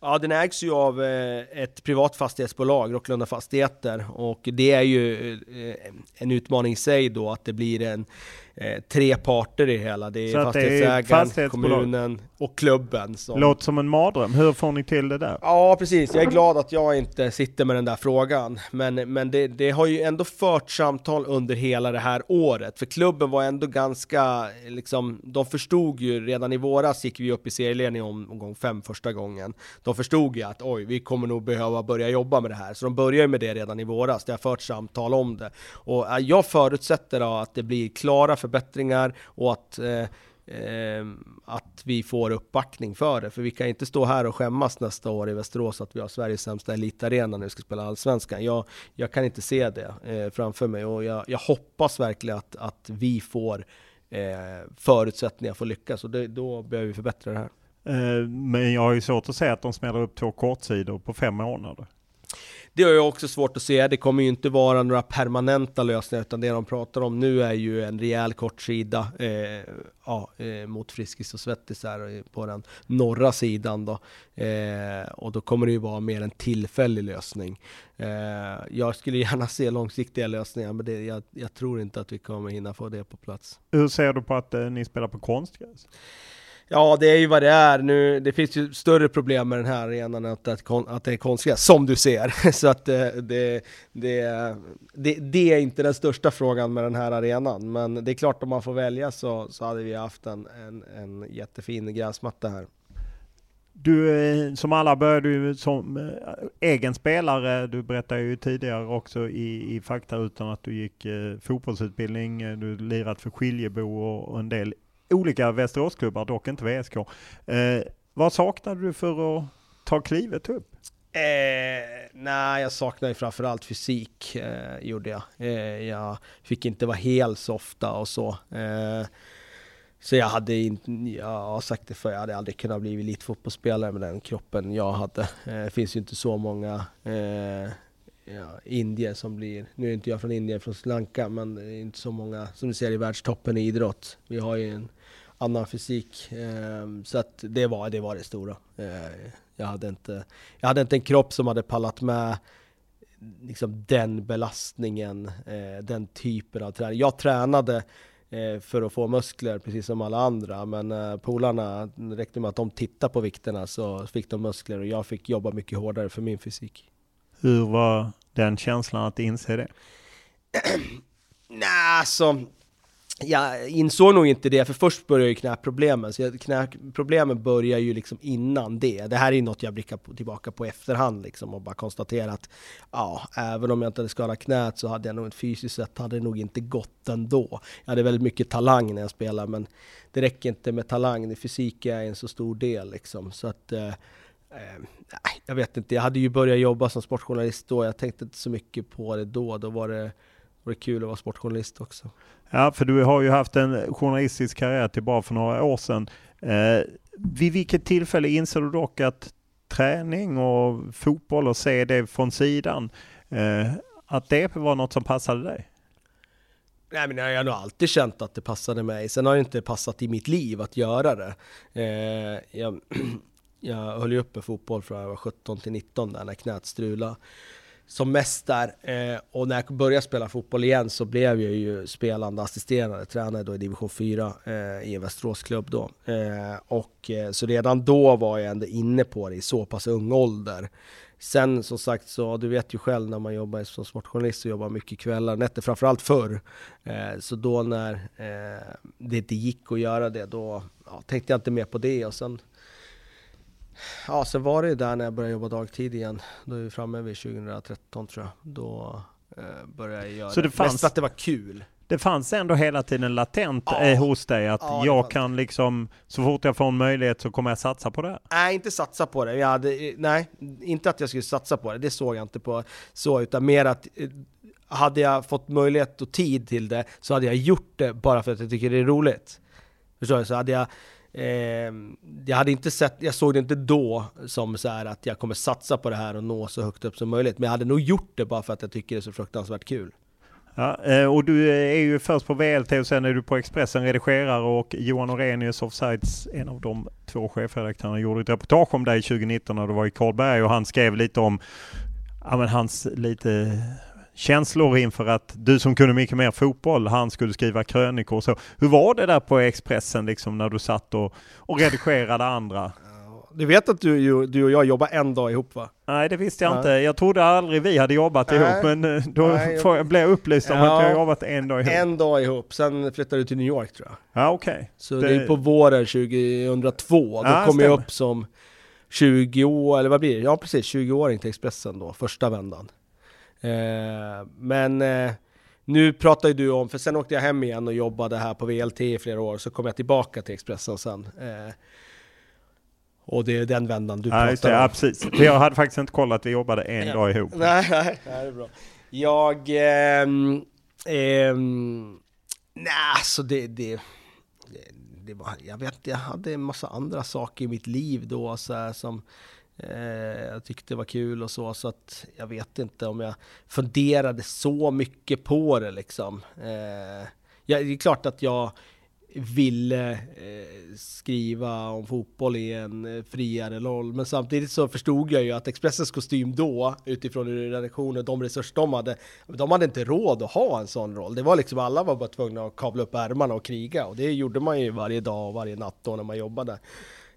Ja, den ägs ju av eh, ett privat fastighetsbolag, Rocklunda Fastigheter, och det är ju eh, en utmaning i sig då att det blir en eh, tre parter i hela. Det är fastighetsägaren, kommunen och klubben. Som... Låter som en mardröm. Hur får ni till det där? Ja, precis. Jag är glad att jag inte sitter med den där frågan. Men, men det, det har ju ändå fört samtal under hela det här året. För klubben var ändå ganska, liksom, de förstod ju redan i våras gick vi upp i serieledning om, omgång fem första gången. De förstod ju att oj, vi kommer nog behöva börja jobba med det här. Så de började med det redan i våras. Det har fört samtal om det. Och jag förutsätter då att det blir klara förbättringar och att eh, eh, att vi får uppbackning för det. För vi kan inte stå här och skämmas nästa år i Västerås att vi har Sveriges sämsta elitarena när vi ska spela Allsvenskan. Jag, jag kan inte se det eh, framför mig och jag, jag hoppas verkligen att, att vi får eh, förutsättningar för att lyckas och det, då behöver vi förbättra det här. Eh, men jag har ju svårt att säga att de smäller upp två kortsidor på fem månader. Det har jag också svårt att se. Det kommer ju inte vara några permanenta lösningar, utan det de pratar om nu är ju en rejäl kortsida eh, ja, eh, mot Friskis och Svettis här eh, på den norra sidan då. Eh, och då kommer det ju vara mer en tillfällig lösning. Eh, jag skulle [LAUGHS] gärna se långsiktiga lösningar, men det, jag, jag, tror inte att vi kommer hinna få det på plats. Hur ser du på att eh, ni spelar på konstgräs? Ja, det är ju vad det är. Nu, det finns ju större problem med den här arenan än att, att det är konstiga, som du ser. [LAUGHS] Så att eh, det, det, det, det, är inte den största frågan med den här arenan. Men det är klart, om man får välja så, så hade vi haft en, en, en jättefin gräsmatta här. Du, eh, som alla började du som eh, egen spelare. Du berättade ju tidigare också i, i fakta utan att du gick eh, fotbollsutbildning. Du lirat för Skiljebo och, och en del olika Västeråsklubbar, dock inte VSK. Eh, vad saknade du för att ta klivet upp? Eh, nej, jag saknade framförallt fysik, eh, gjorde jag. Eh, jag fick inte vara hel så ofta och så. Eh, så jag hade inte, jag har sagt det för jag hade aldrig kunnat bli elitfotbollsspelare med den kroppen jag hade. Eh, det finns ju inte så många eh, ja, indier som blir, nu är inte jag från Indien, från Sri Lanka, men det är inte så många som du ser i världstoppen i idrott. Vi har ju en annan fysik. Eh, så att det var det, var det stora. Eh, jag, hade inte, jag hade inte en kropp som hade pallat med liksom den belastningen, eh, den typen av träning. Jag tränade eh, för att få muskler precis som alla andra, men polarna, räckte med att de tittade på vikterna så fick de muskler och jag fick jobba mycket hårdare för min fysik. Hur var den känslan att inse det? [CLEARS THROAT] Nej, alltså jag insåg nog inte det, för först började ju knäproblemen, så knäproblemen börjar ju liksom innan det. Det här är ju något jag blickar på, tillbaka på efterhand liksom och bara konstaterar att ja, även om jag inte hade skadat knät så hade jag nog fysiskt sett hade det nog inte gått ändå. Jag hade väldigt mycket talang när jag spelade, men det räcker inte med talang, fysik är en så stor del liksom. Så att eh, eh, jag vet inte, jag hade ju börjat jobba som sportjournalist då, jag tänkte inte så mycket på det då, då var det var det kul att vara sportjournalist också. Ja, för du har ju haft en journalistisk karriär till bara för några år sedan. Eh, vid vilket tillfälle inser du dock att träning och fotboll och se det från sidan, eh, att det var något som passade dig? Nej, men jag har nog alltid känt att det passade mig. Sen har det inte passat i mitt liv att göra det. Eh, jag, [CLEARS THROAT] jag höll ju uppe fotboll från jag var 17 till 19 där när knät strulade som mest där. Eh, och när jag började spela fotboll igen så blev jag ju spelande assisterande tränare då i division 4 eh, i en Västeråsklubb då. Eh, och eh, så redan då var jag ändå inne på det i så pass ung ålder. Sen som sagt så, du vet ju själv när man jobbar som sportjournalist så jobbar mycket kvällar och nätter, framförallt förr. Eh, så då när eh, det inte gick att göra det, då ja, tänkte jag inte mer på det och sen Ja, sen var det där när jag började jobba dagtid igen. Då är vi framme vid 2013 tror jag. Då eh, började jag göra Så det. Fanns, Mest att det var kul. Det fanns ändå hela tiden latent ja. eh, hos dig att ja, jag kan liksom, så fort jag får en möjlighet så kommer jag satsa på det? Nej, inte satsa på det. Jag hade, nej, inte att jag skulle satsa på det. Det såg jag inte på så, utan mer att eh, hade jag fått möjlighet och tid till det så hade jag gjort det bara för att jag tycker det är roligt. Förstår du? Så hade jag Eh, jag, hade inte sett, jag såg det inte då som så att jag kommer satsa på det här och nå så högt upp som möjligt. Men jag hade nog gjort det bara för att jag tycker det är så fruktansvärt kul. Ja, eh, och du eh, är ju först på VLT och sen är du på Expressen redigerare och Johan Orenius Offsides, en av de två chefredaktörerna, gjorde ett reportage om dig 2019 när du var i Karlberg och han skrev lite om ja, men hans lite känslor inför att du som kunde mycket mer fotboll, han skulle skriva krönikor och så. Hur var det där på Expressen liksom när du satt och, och redigerade andra? Du vet att du, du och jag jobbar en dag ihop va? Nej det visste jag Nej. inte. Jag trodde aldrig vi hade jobbat Nej. ihop men eh, då Nej, jag, blev jag upplyst om ja, att har jobbat en dag ihop. En dag ihop, sen flyttade du till New York tror jag. Ja okej. Okay. Så det... det är på våren 2002, då ja, kom jag upp som 20 år, eller vad blir det? Ja precis, 20-åring till Expressen då, första vändan. Eh, men eh, nu pratar ju du om, för sen åkte jag hem igen och jobbade här på VLT i flera år, så kom jag tillbaka till Expressen sen. Eh, och det är den vändan du ja, pratar det, om. Ja, precis. jag hade faktiskt inte kollat, vi jobbade en ja. dag ihop. Nej, [LAUGHS] nej, det är bra. Jag... Eh, eh, nej, alltså det, det, det, var, jag vet jag hade en massa andra saker i mitt liv då så här, som Eh, jag tyckte det var kul och så, så att jag vet inte om jag funderade så mycket på det liksom. Eh, ja, det är klart att jag ville eh, skriva om fotboll i en friare roll, men samtidigt så förstod jag ju att Expressens kostym då, utifrån redaktionen, de resurser de hade, de hade inte råd att ha en sån roll. Det var liksom, alla var bara tvungna att kavla upp ärmarna och kriga, och det gjorde man ju varje dag och varje natt då när man jobbade.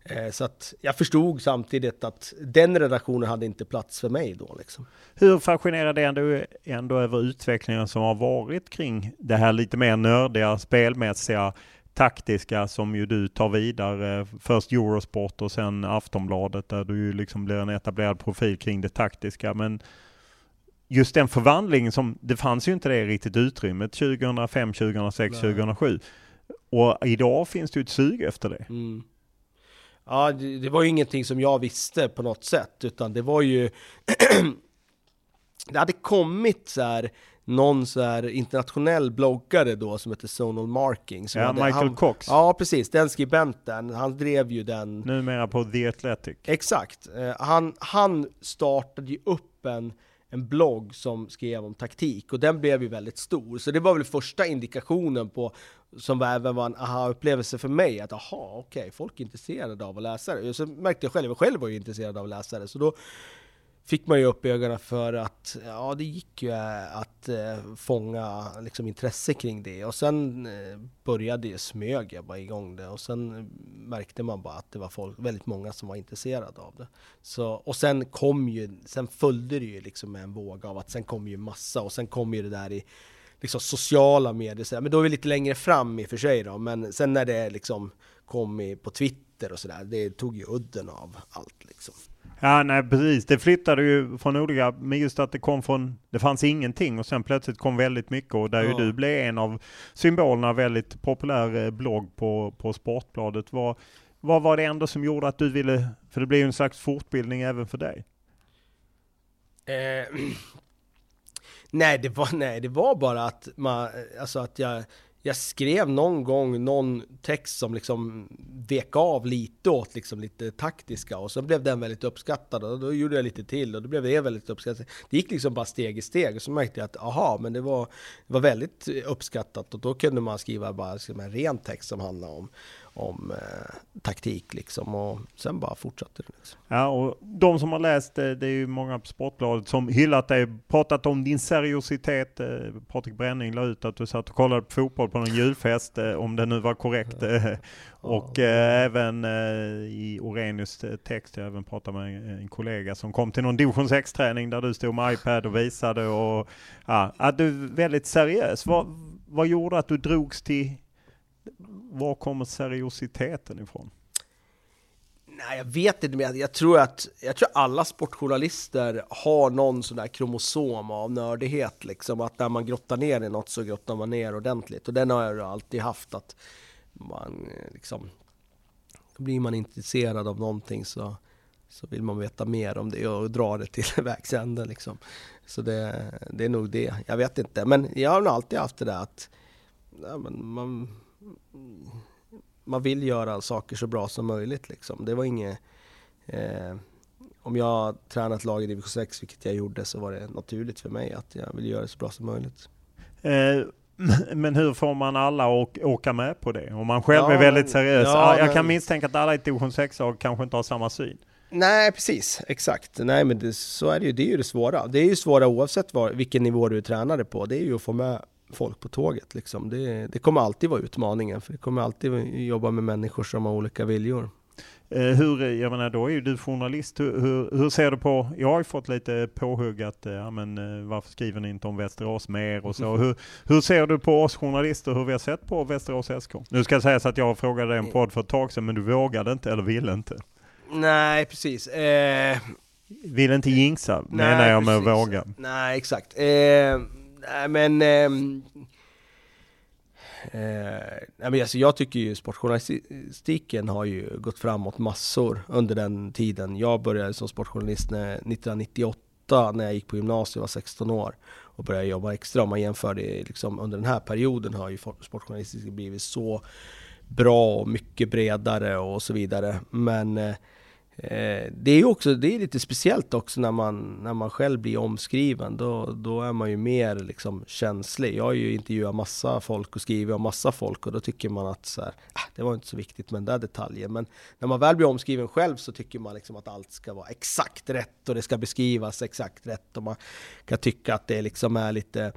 Eh, så att jag förstod samtidigt att den redaktionen hade inte plats för mig då. Liksom. Hur fascinerad är du ändå över utvecklingen som har varit kring det här lite mer nördiga, spelmässiga, taktiska som ju du tar vidare. Först Eurosport och sen Aftonbladet där du ju liksom blir en etablerad profil kring det taktiska. Men just den förvandlingen som, det fanns ju inte det riktigt utrymmet 2005, 2006, Nej. 2007. Och idag finns det ju ett sug efter det. Mm. Ja, det, det, var ju ingenting som jag visste på något sätt, utan det var ju... [CLEARS THROAT] det hade kommit så här någon så här internationell bloggare då som heter Zonal Marking. Som ja, hade, Michael han, Cox. Ja, precis. Den skribenten. Han drev ju den. Numera på The Athletic. Exakt. Eh, han, han startade ju upp en, en blogg som skrev om taktik och den blev ju väldigt stor. Så det var väl första indikationen på, som även var en aha-upplevelse för mig, att aha, okej, okay, folk är intresserade av att läsa det. Så märkte jag själv, jag själv var ju intresserad av att läsa det. Så då fick man ju upp ögonen för att ja, det gick ju eh, att eh, fånga liksom, intresse kring det. Och sen eh, började ju smög jag bara igång det och sen märkte man bara att det var folk, väldigt många som var intresserade av det. Så, och sen kom ju, sen följde det ju liksom med en våg av att sen kom ju massa och sen kom ju det där i liksom sociala medier, så men då är vi lite längre fram i och för sig då, men sen när det liksom kom på Twitter och sådär, det tog ju udden av allt liksom. Ja, nej precis. Det flyttade ju från olika, men just att det kom från, det fanns ingenting och sen plötsligt kom väldigt mycket och där ja. ju du blev en av symbolerna, väldigt populär eh, blogg på, på Sportbladet. Vad, vad var det ändå som gjorde att du ville, för det blev ju en slags fortbildning även för dig? Eh, [CLEARS THROAT] nej, det var, nej, det var bara att, man, alltså att jag jag skrev någon gång någon text som liksom vek av lite åt liksom lite taktiska och så blev den väldigt uppskattad och då gjorde jag lite till och då blev det väldigt uppskattat. Det gick liksom bara steg i steg och så märkte jag att aha, men det var, det var väldigt uppskattat och då kunde man skriva bara liksom en ren text som handlade om om eh, taktik liksom och sen bara fortsatte det. Liksom. Ja, och de som har läst det, det är ju många på Sportbladet som hyllat dig, pratat om din seriositet. Eh, Patrik Bränning la ut att du satt och kollade på fotboll på någon julfest, eh, om det nu var korrekt. Ja. och ja. även i Orenius text, jag även pratat med en kollega som kom till någon division 6-träning där du stod med iPad och visade och ja, att du är väldigt seriös. Vad, vad gjorde att du drogs till var kommer seriositeten ifrån? Nej, jag vet inte, men jag tror att jag tror alla sportjournalister har någon sån där kromosom av nördighet, liksom. Att när man grottar ner i något så grottar man ner ordentligt. Och den har jag alltid haft, att man eh, liksom... Blir man intresserad av någonting så, så vill man veta mer om det och dra det till [LAUGHS] vägs ände, liksom. Så det, det är nog det. Jag vet inte, men jag har nog alltid haft det där att ja, men man man vill göra saker så bra som möjligt. Liksom. Det var inget... Eh, om jag tränat lag i division 6, vilket jag gjorde, så var det naturligt för mig att jag vill göra det så bra som möjligt. Eh, men hur får man alla att åka med på det? Om man själv ja, är väldigt seriös. Ja, jag men... kan misstänka att alla i division 6-lag kanske inte har samma syn. Nej, precis. Exakt. Nej, men det, så är det ju. Det är ju det svåra. Det är ju svåra oavsett var, vilken nivå du är tränare på. Det är ju att få med folk på tåget. Liksom. Det, det, kommer alltid vara utmaningen, för det kommer alltid jobba med människor som har olika viljor. Eh, hur, jag menar, då är ju du journalist. Hur, hur, hur, ser du på, jag har ju fått lite påhugg att, eh, ja men eh, varför skriver ni inte om Västerås mer och så. [LAUGHS] Hur, hur ser du på oss journalister, hur vi har sett på Västerås SK? Nu ska jag säga så att jag frågade dig en podd för ett tag sedan, men du vågade inte eller ville inte. Nej, precis. Eh... Vill inte jinxa, menar jag med precis. våga. Nej, exakt. Eh Nej men... Ehm, eh, nej, men alltså jag tycker ju sportjournalistiken har ju gått framåt massor under den tiden. Jag började som sportjournalist 1998 när jag gick på gymnasiet, och var 16 år och började jobba extra. Om man jämför det liksom, under den här perioden har ju sportjournalistiken blivit så bra och mycket bredare och så vidare. Men eh, Eh, det är också det är lite speciellt också när man, när man själv blir omskriven. Då, då är man ju mer liksom känslig. Jag har ju intervjuat massa folk och skrivit om massa folk och då tycker man att så här, ah, det var inte så viktigt med den där detaljen. Men när man väl blir omskriven själv så tycker man liksom att allt ska vara exakt rätt och det ska beskrivas exakt rätt. Och man kan tycka att det liksom är lite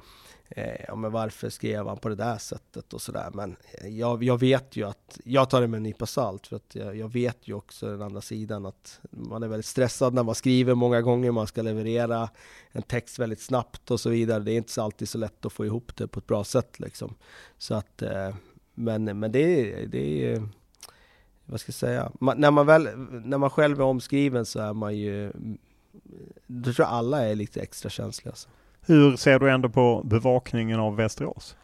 Eh, ja, men varför skrev han på det där sättet och sådär. Men eh, jag, jag, vet ju att, jag tar det med en nypa salt, för att jag, jag, vet ju också den andra sidan att man är väldigt stressad när man skriver många gånger, man ska leverera en text väldigt snabbt och så vidare. Det är inte alltid så lätt att få ihop det på ett bra sätt liksom. Så att, eh, men, men det, är, det är vad ska jag säga, man, när, man väl, när man själv är omskriven så är man ju, mm, då tror jag alla är lite extra känsliga. Alltså. Hur ser du ändå på bevakningen av Västerås?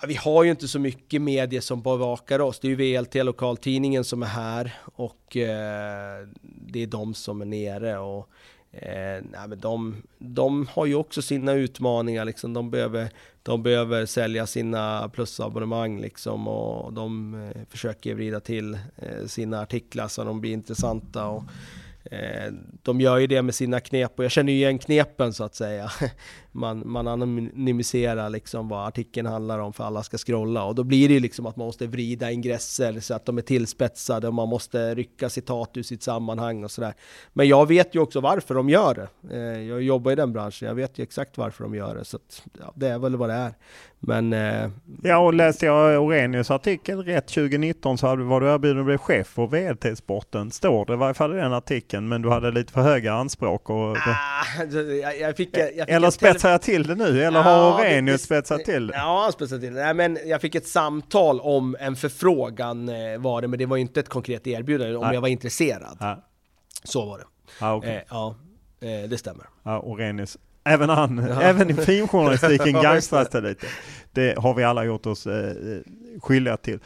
Ja, vi har ju inte så mycket medier som bevakar oss. Det är ju VLT, lokaltidningen, som är här och eh, det är de som är nere. Och, Eh, nej, men de, de har ju också sina utmaningar liksom. De behöver, de behöver sälja sina plusabonnemang liksom och de eh, försöker vrida till eh, sina artiklar så de blir intressanta. Och, Eh, de gör ju det med sina knep och jag känner ju igen knepen så att säga. [LAUGHS] Man, man anonymiserar liksom vad artikeln handlar om för alla ska scrolla och då blir det ju liksom att man måste vrida ingresser så att de är tillspetsade och man måste rycka citat ur sitt sammanhang och sådär. Men jag vet ju också varför de gör det. Eh, jag jobbar i den branschen, jag vet ju exakt varför de gör det. Så att, ja, det är väl vad det är. Men... Eh, ja, och läste jag Orenius artikel rätt 2019 så var du erbjuden att bli chef för VD-sporten, Står det i varje fall i den artikeln, men du hade lite för höga anspråk. Och, ah, jag, jag fick, jag fick eller spetsar jag till det nu? Eller ja, har Orenius spetsat till det? Ja, han spetsat till det. Nej, men jag fick ett samtal om en förfrågan eh, var det, men det var ju inte ett konkret erbjudande om Nej. jag var intresserad. Ja. Så var det. Ah, okay. eh, ja, eh, det stämmer. Ja, Orenius Även han, ja. [LAUGHS] även i filmjournalistiken [LAUGHS] gangstras det lite. Det har vi alla gjort oss eh, skyldiga till.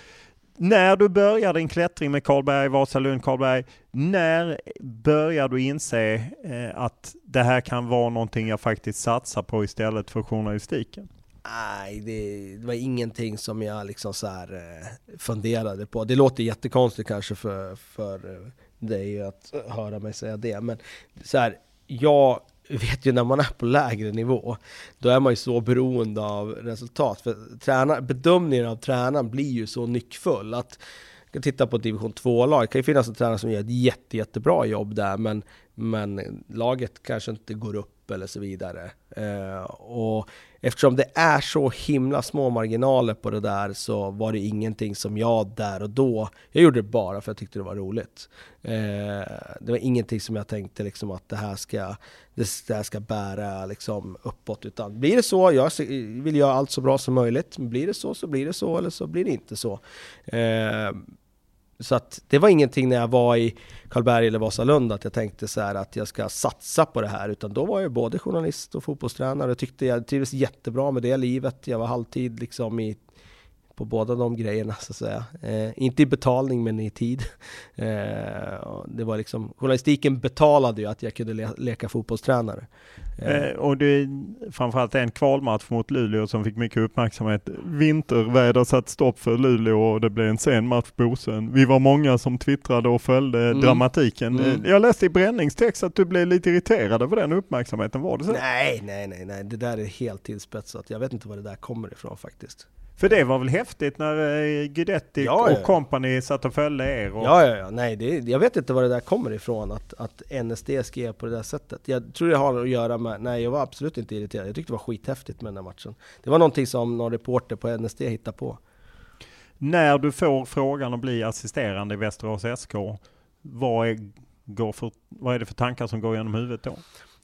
När du börjar din klättring med Karlberg, Vasalund, Karlberg, när börjar du inse eh, att det här kan vara någonting jag faktiskt satsar på istället för journalistiken? Nej, det, det var ingenting som jag liksom så här, eh, funderade på. Det låter jättekonstigt kanske för, för eh, dig att höra mig säga det, men så här, jag [LAUGHS] vet ju när man är på lägre nivå, då är man ju så beroende av resultat. För tränar, bedömningen av tränaren blir ju så nyckfull att jag kan titta på division 2-lag, det kan ju finnas en tränare som gör ett jätte, jättebra jobb där, men, men laget kanske inte går upp eller så vidare. Eh, och eftersom det är så himla små marginaler på det där så var det ingenting som jag där och då, jag gjorde det bara för att jag tyckte det var roligt. Eh, det var ingenting som jag tänkte liksom att det här ska, det här ska bära liksom uppåt, utan blir det så, jag vill göra allt så bra som möjligt, blir det så så blir det så, eller så blir det inte så. Eh, så att det var ingenting när jag var i Karlberg eller Vasalund att jag tänkte så att jag ska satsa på det här, utan då var jag både journalist och fotbollstränare. och tyckte jag trivdes jättebra med det livet. Jag var halvtid liksom i på båda de grejerna så att säga. Eh, inte i betalning men i tid. Eh, det var liksom, journalistiken betalade ju att jag kunde le leka fotbollstränare. Eh. eh och det är framförallt en kvalmatch mot Luleå som fick mycket uppmärksamhet. Vinterväder satt stopp för Luleå och det blev en sen match på Bosön. Vi var många som twittrade och följde mm. dramatiken. Mm. Jag läste i bränningstext att du blev lite irriterad över den uppmärksamheten, var det så? Nej, nej, nej, nej, det där är helt tillspetsat. Jag vet inte var det där kommer ifrån faktiskt. För det var väl häftigt när eh, Guidetti ja, och company satt och följde er? Och... Ja, ja, ja. Nej, det, jag vet inte var det där kommer ifrån, att, att NSD skrev på det där sättet. Jag tror det har att göra med, nej jag var absolut inte irriterad. Jag tyckte det var skithäftigt med den här matchen. Det var någonting som någon reporter på NSD hittade på. När du får frågan att bli assisterande i Västerås SK, vad är, går för, vad är det för tankar som går genom huvudet då?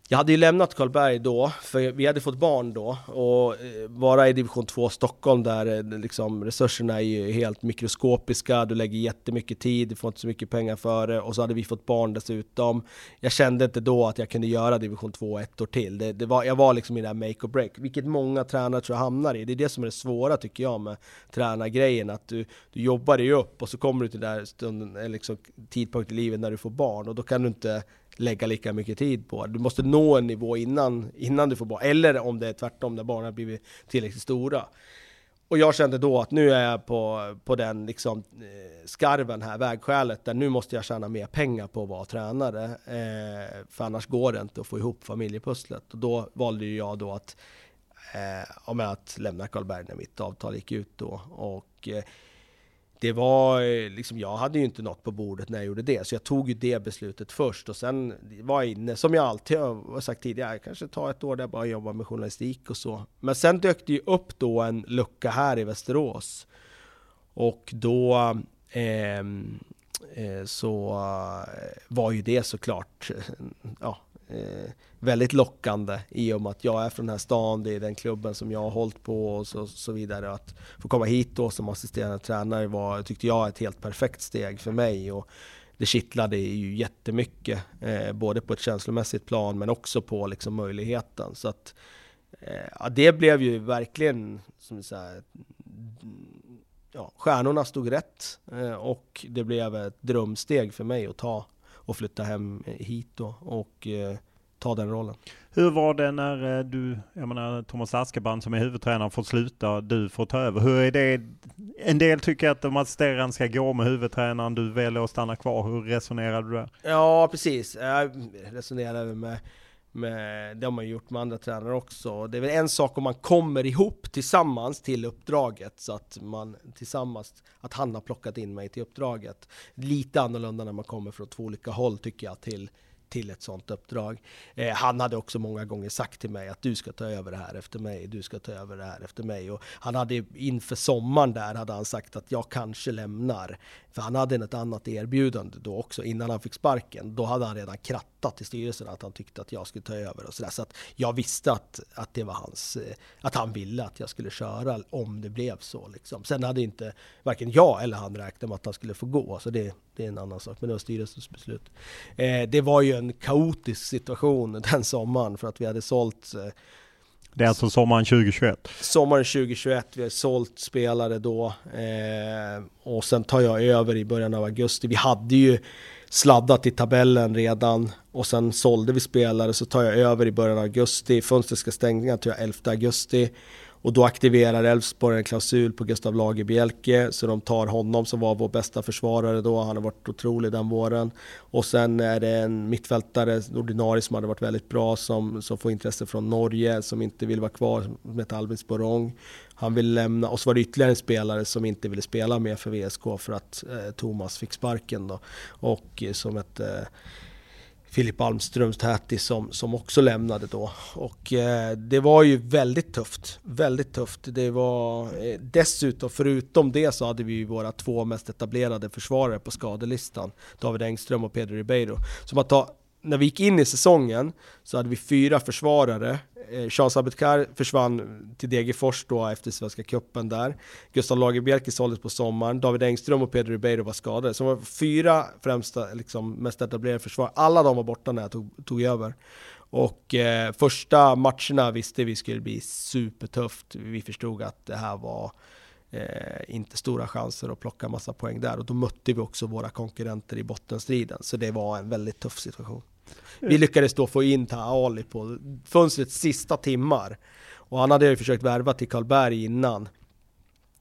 Jag hade ju lämnat Karlberg då, för vi hade fått barn då. Och eh, vara i division 2 Stockholm där eh, liksom, resurserna är ju helt mikroskopiska, du lägger jättemycket tid, du får inte så mycket pengar för det. Och så hade vi fått barn dessutom. Jag kände inte då att jag kunde göra division 2 ett år till. Det, det var, jag var liksom i det här make or break, vilket många tränare tror jag hamnar i. Det är det som är det svåra tycker jag med tränargrejen, att du, du jobbar dig upp och så kommer du till den där stunden, eh, liksom, tidpunkt i livet när du får barn och då kan du inte lägga lika mycket tid på. Du måste nå en nivå innan, innan du får barn, eller om det är tvärtom, när barnen har blivit tillräckligt stora. Och jag kände då att nu är jag på, på den liksom, eh, skarven här, vägskälet, där nu måste jag tjäna mer pengar på att vara tränare. Eh, för annars går det inte att få ihop familjepusslet. Och då valde jag då att, eh, att lämna Karlberg när mitt avtal gick ut då. Och, eh, det var eh, liksom, jag hade ju inte något på bordet när jag gjorde det, så jag tog ju det beslutet först och sen var jag inne, som jag alltid har sagt tidigare, jag kanske tar ett år där jag bara jobbar med journalistik och så. Men sen dök det ju upp då en lucka här i Västerås och då eh, eh, så eh, var ju det såklart, eh, ja, eh, väldigt lockande i och med att jag är från den här stan, det är den klubben som jag har hållit på och så, så vidare. Att få komma hit då som assisterande tränare var, tyckte jag, ett helt perfekt steg för mig. Och det kittlade ju jättemycket, eh, både på ett känslomässigt plan men också på liksom, möjligheten. Så att, eh, ja, det blev ju verkligen som så här, ja, stjärnorna stod rätt eh, och det blev ett drömsteg för mig att ta och flytta hem hit då. Och, eh, ta den rollen. Hur var det när du, jag menar Thomas Askebrand som är huvudtränare får sluta, du får ta över. Hur är det? En del tycker att de assisterande ska gå med huvudtränaren, du väljer att stanna kvar. Hur resonerade du där? Ja, precis. Jag resonerade med med, det har man ju gjort med andra tränare också. Det är väl en sak om man kommer ihop tillsammans till uppdraget, så att man tillsammans, att han har plockat in mig till uppdraget. Lite annorlunda när man kommer från två olika håll tycker jag till till ett sådant uppdrag. Eh, han hade också många gånger sagt till mig att du ska ta över det här efter mig, du ska ta över det här efter mig. Och han hade inför sommaren där hade han sagt att jag kanske lämnar. För han hade ett annat erbjudande då också innan han fick sparken. Då hade han redan krattat i styrelsen att han tyckte att jag skulle ta över och sådär. Så att jag visste att, att det var hans, eh, att han ville att jag skulle köra om det blev så liksom. Sen hade inte varken jag eller han räknat med att han skulle få gå. Så det, det är en annan sak, men det var styrelsens beslut. Eh, det var ju en kaotisk situation [LAUGHS] den sommaren för att vi hade sålt eh, det är alltså sommaren 2021? Sommaren 2021, vi har sålt spelare då eh, och sen tar jag över i början av augusti. Vi hade ju sladdat i tabellen redan och sen sålde vi spelare så tar jag över i början av augusti. Fönstret ska stänga jag 11 augusti och då aktiverar Elfsborg en klausul på Gustav Lagerbielke, så de tar honom som var vår bästa försvarare då. Han har varit otrolig den våren. Och sen är det en mittfältare, ordinarie, som hade varit väldigt bra, som, som får intresse från Norge, som inte vill vara kvar, som heter Albin Sporong. Han vill lämna, och så var det ytterligare en spelare som inte ville spela mer för VSK för att eh, Thomas fick sparken då. Och eh, som ett eh, Filip Almströms Täti som, som också lämnade då. Och eh, det var ju väldigt tufft. Väldigt tufft. Det var eh, dessutom, förutom det så hade vi ju våra två mest etablerade försvarare på skadelistan. David Engström och Pedro Ribeiro. Så man tar, när vi gick in i säsongen så hade vi fyra försvarare eh, Charles Abedkar försvann till Degerfors då efter Svenska Cupen där. Gustav Lagerbielke såldes på sommaren. David Engström och Pedro Ribeiro var skadade. Så det var fyra främsta, liksom, mest etablerade försvar. Alla de var borta när jag tog, tog över. Och eh, första matcherna visste vi skulle bli supertufft. Vi förstod att det här var eh, inte stora chanser att plocka massa poäng där. Och då mötte vi också våra konkurrenter i bottenstriden. Så det var en väldigt tuff situation. Vi lyckades då få in Taha Ali på fönstrets sista timmar. Och han hade ju försökt värva till Karlberg innan.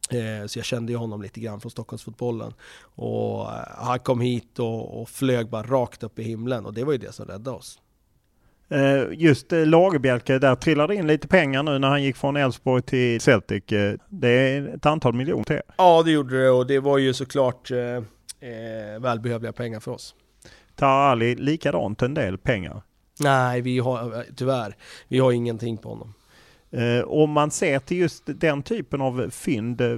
Eh, så jag kände ju honom lite grann från Stockholmsfotbollen. Och eh, han kom hit och, och flög bara rakt upp i himlen och det var ju det som räddade oss. Eh, just Lagerbjälke, där trillade in lite pengar nu när han gick från Elfsborg till Celtic. Det är ett antal miljoner till Ja, det gjorde det och det var ju såklart eh, välbehövliga pengar för oss. Tar Ali likadant en del pengar? Nej, vi har tyvärr, vi har ingenting på honom. Eh, om man ser till just den typen av fynd, eh,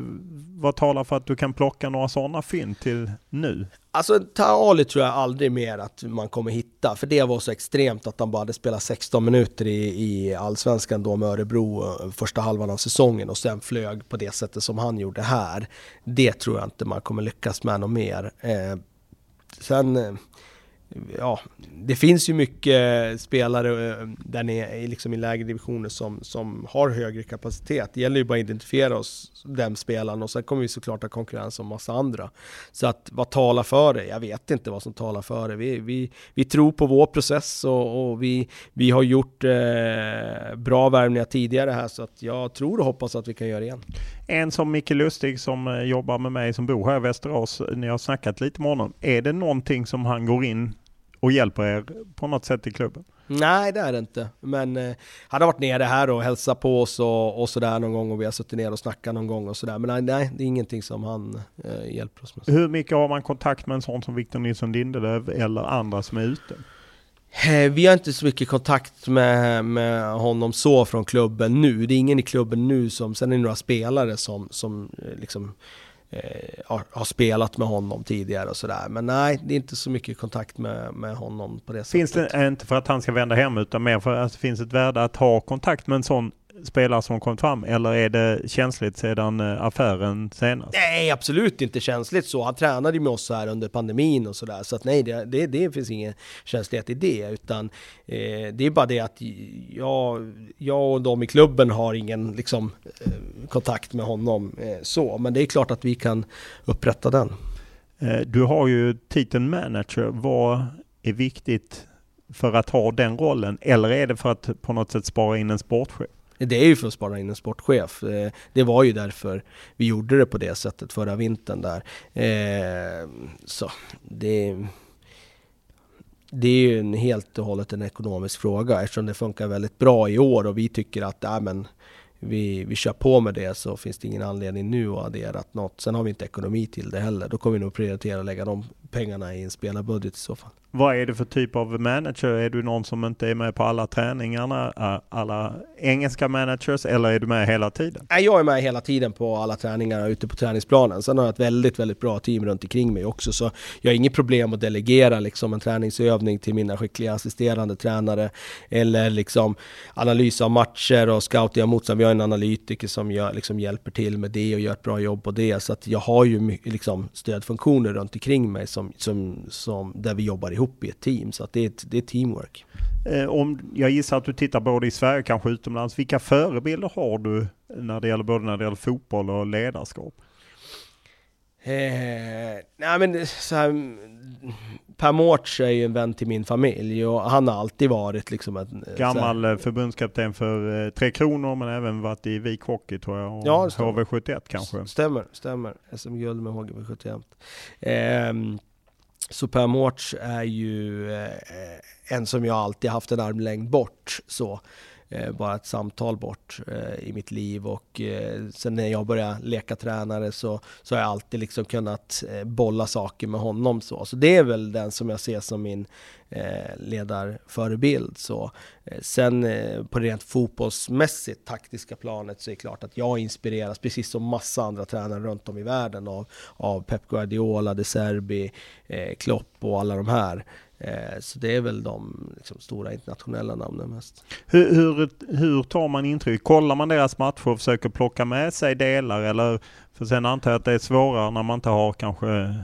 vad talar för att du kan plocka några sådana fynd till nu? Alltså Taali tror jag aldrig mer att man kommer hitta, för det var så extremt att han bara hade spelat 16 minuter i, i Allsvenskan då med Örebro eh, första halvan av säsongen och sen flög på det sättet som han gjorde här. Det tror jag inte man kommer lyckas med något mer. Eh, sen ja, det finns ju mycket spelare eh, där nere liksom i lägre divisioner som, som har högre kapacitet. Det gäller ju bara att identifiera oss, den spelaren, och sen kommer vi såklart ha konkurrens om massa andra. Så att vad talar för det? Jag vet inte vad som talar för det. Vi, vi, vi tror på vår process och, och vi, vi har gjort eh, bra värvningar tidigare här, så att jag tror och hoppas att vi kan göra det igen. En som Micke Lustig som eh, jobbar med mig som bor här i Västerås, ni har snackat lite med honom. Är det någonting som han går in och hjälper er på något sätt i klubben? Nej, det är det inte. Men eh, han har varit nere här och hälsat på oss och, och sådär någon gång och vi har suttit ner och snackat någon gång och sådär. Men nej, nej, det är ingenting som han eh, hjälper oss med. Hur mycket har man kontakt med en sån som Victor Nilsson Lindelöf eller andra som är ute? Eh, vi har inte så mycket kontakt med, med honom så från klubben nu. Det är ingen i klubben nu som, sen är det några spelare som, som eh, liksom eh, har, har, spelat med honom tidigare och sådär. Men nej, det är inte så mycket kontakt med, med honom på det finns sättet. Finns det, inte för att han ska vända hem utan mer för att det finns ett värde att ha kontakt med en sån spelare som kommit fram eller är det känsligt sedan eh, affären senast? Nej, absolut inte känsligt så. Han tränade ju med oss här under pandemin och sådär. Så att nej, det, det, det finns ingen känslighet i det. Utan eh, det är bara det att jag, jag och de i klubben har ingen liksom, eh, kontakt med honom eh, så. Men det är klart att vi kan upprätta den. Eh, du har ju titeln manager. Vad är viktigt för att ha den rollen eller är det för att på något sätt spara in en sportchef? Det är ju för att spara in en sportchef. Eh, det var ju därför vi gjorde det på det sättet förra vintern där. Eh, så det, det är ju en helt och hållet en ekonomisk fråga eftersom det funkar väldigt bra i år och vi tycker att äh, men, vi, vi kör på med det så finns det ingen anledning nu att addera något. Sen har vi inte ekonomi till det heller. Då kommer vi nog prioritera att lägga de pengarna i en spelarbudget i så fall. Vad är det för typ av manager? Är du någon som inte är med på alla träningarna, alla engelska managers, eller är du med hela tiden? Jag är med hela tiden på alla träningar ute på träningsplanen. Sen har jag ett väldigt, väldigt bra team runt omkring mig också, så jag har inget problem att delegera liksom en träningsövning till mina skickliga assisterande tränare, eller liksom analys av matcher och scouting av motstånd. Vi har en analytiker som gör, liksom hjälper till med det och gör ett bra jobb på det, så att jag har ju liksom stödfunktioner runt omkring mig som, som, som, där vi jobbar ihop i ett team. Så att det, är ett, det är teamwork. Eh, om jag gissar att du tittar både i Sverige och kanske utomlands. Vilka förebilder har du när det gäller både när det gäller fotboll och ledarskap? Eh, nej men så här, Per Mårts är ju en vän till min familj och han har alltid varit liksom en... Eh, Gammal här, eh, förbundskapten för eh, Tre Kronor men även varit i Vik Hockey tror jag. Och ja, HV71 kanske. Stämmer, stämmer. SM-guld med HV71. Eh, så Per Mårts är ju eh, en som jag alltid haft en armlängd bort. Så. Eh, bara ett samtal bort eh, i mitt liv och eh, sen när jag började leka tränare så, så har jag alltid liksom kunnat bolla saker med honom så. Så det är väl den som jag ser som min ledarförebild. Så, sen på det rent fotbollsmässigt taktiska planet så är det klart att jag inspireras precis som massa andra tränare runt om i världen av, av Pep Guardiola, De Serbi, Klopp och alla de här. Eh, så det är väl de liksom, stora internationella namnen mest. Hur, hur, hur, tar man intryck? Kollar man deras matcher och försöker plocka med sig delar eller? För sen antar jag att det är svårare när man inte har kanske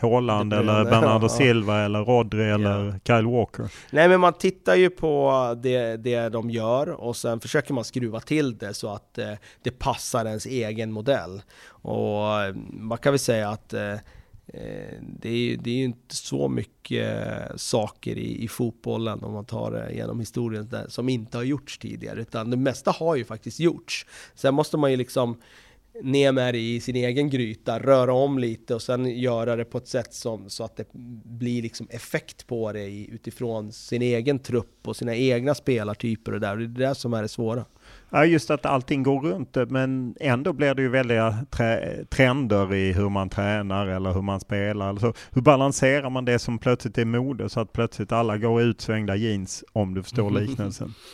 Haaland eller [LAUGHS] Bernardo Silva eller Rodri eller ja. Kyle Walker. Nej men man tittar ju på det, det de gör och sen försöker man skruva till det så att eh, det passar ens egen modell. Och eh, man kan väl säga att Eh, Eh, det är, ju, det är ju inte så mycket saker i, i fotbollen om man tar det genom historien där, som inte har gjorts tidigare, utan det mesta har ju faktiskt gjorts. Sen måste man ju liksom ner med det i sin egen gryta, röra om lite och sen göra det på ett sätt som, så att det blir liksom effekt på det utifrån sin egen trupp och sina egna spelartyper och där. Det är det som är det svåra. Ja, just att allting går runt men ändå blir det ju väldiga trender i hur man tränar eller hur man spelar. Alltså, hur balanserar man det som plötsligt är mode så att plötsligt alla går i utsvängda jeans, om du förstår liknelsen? [LAUGHS]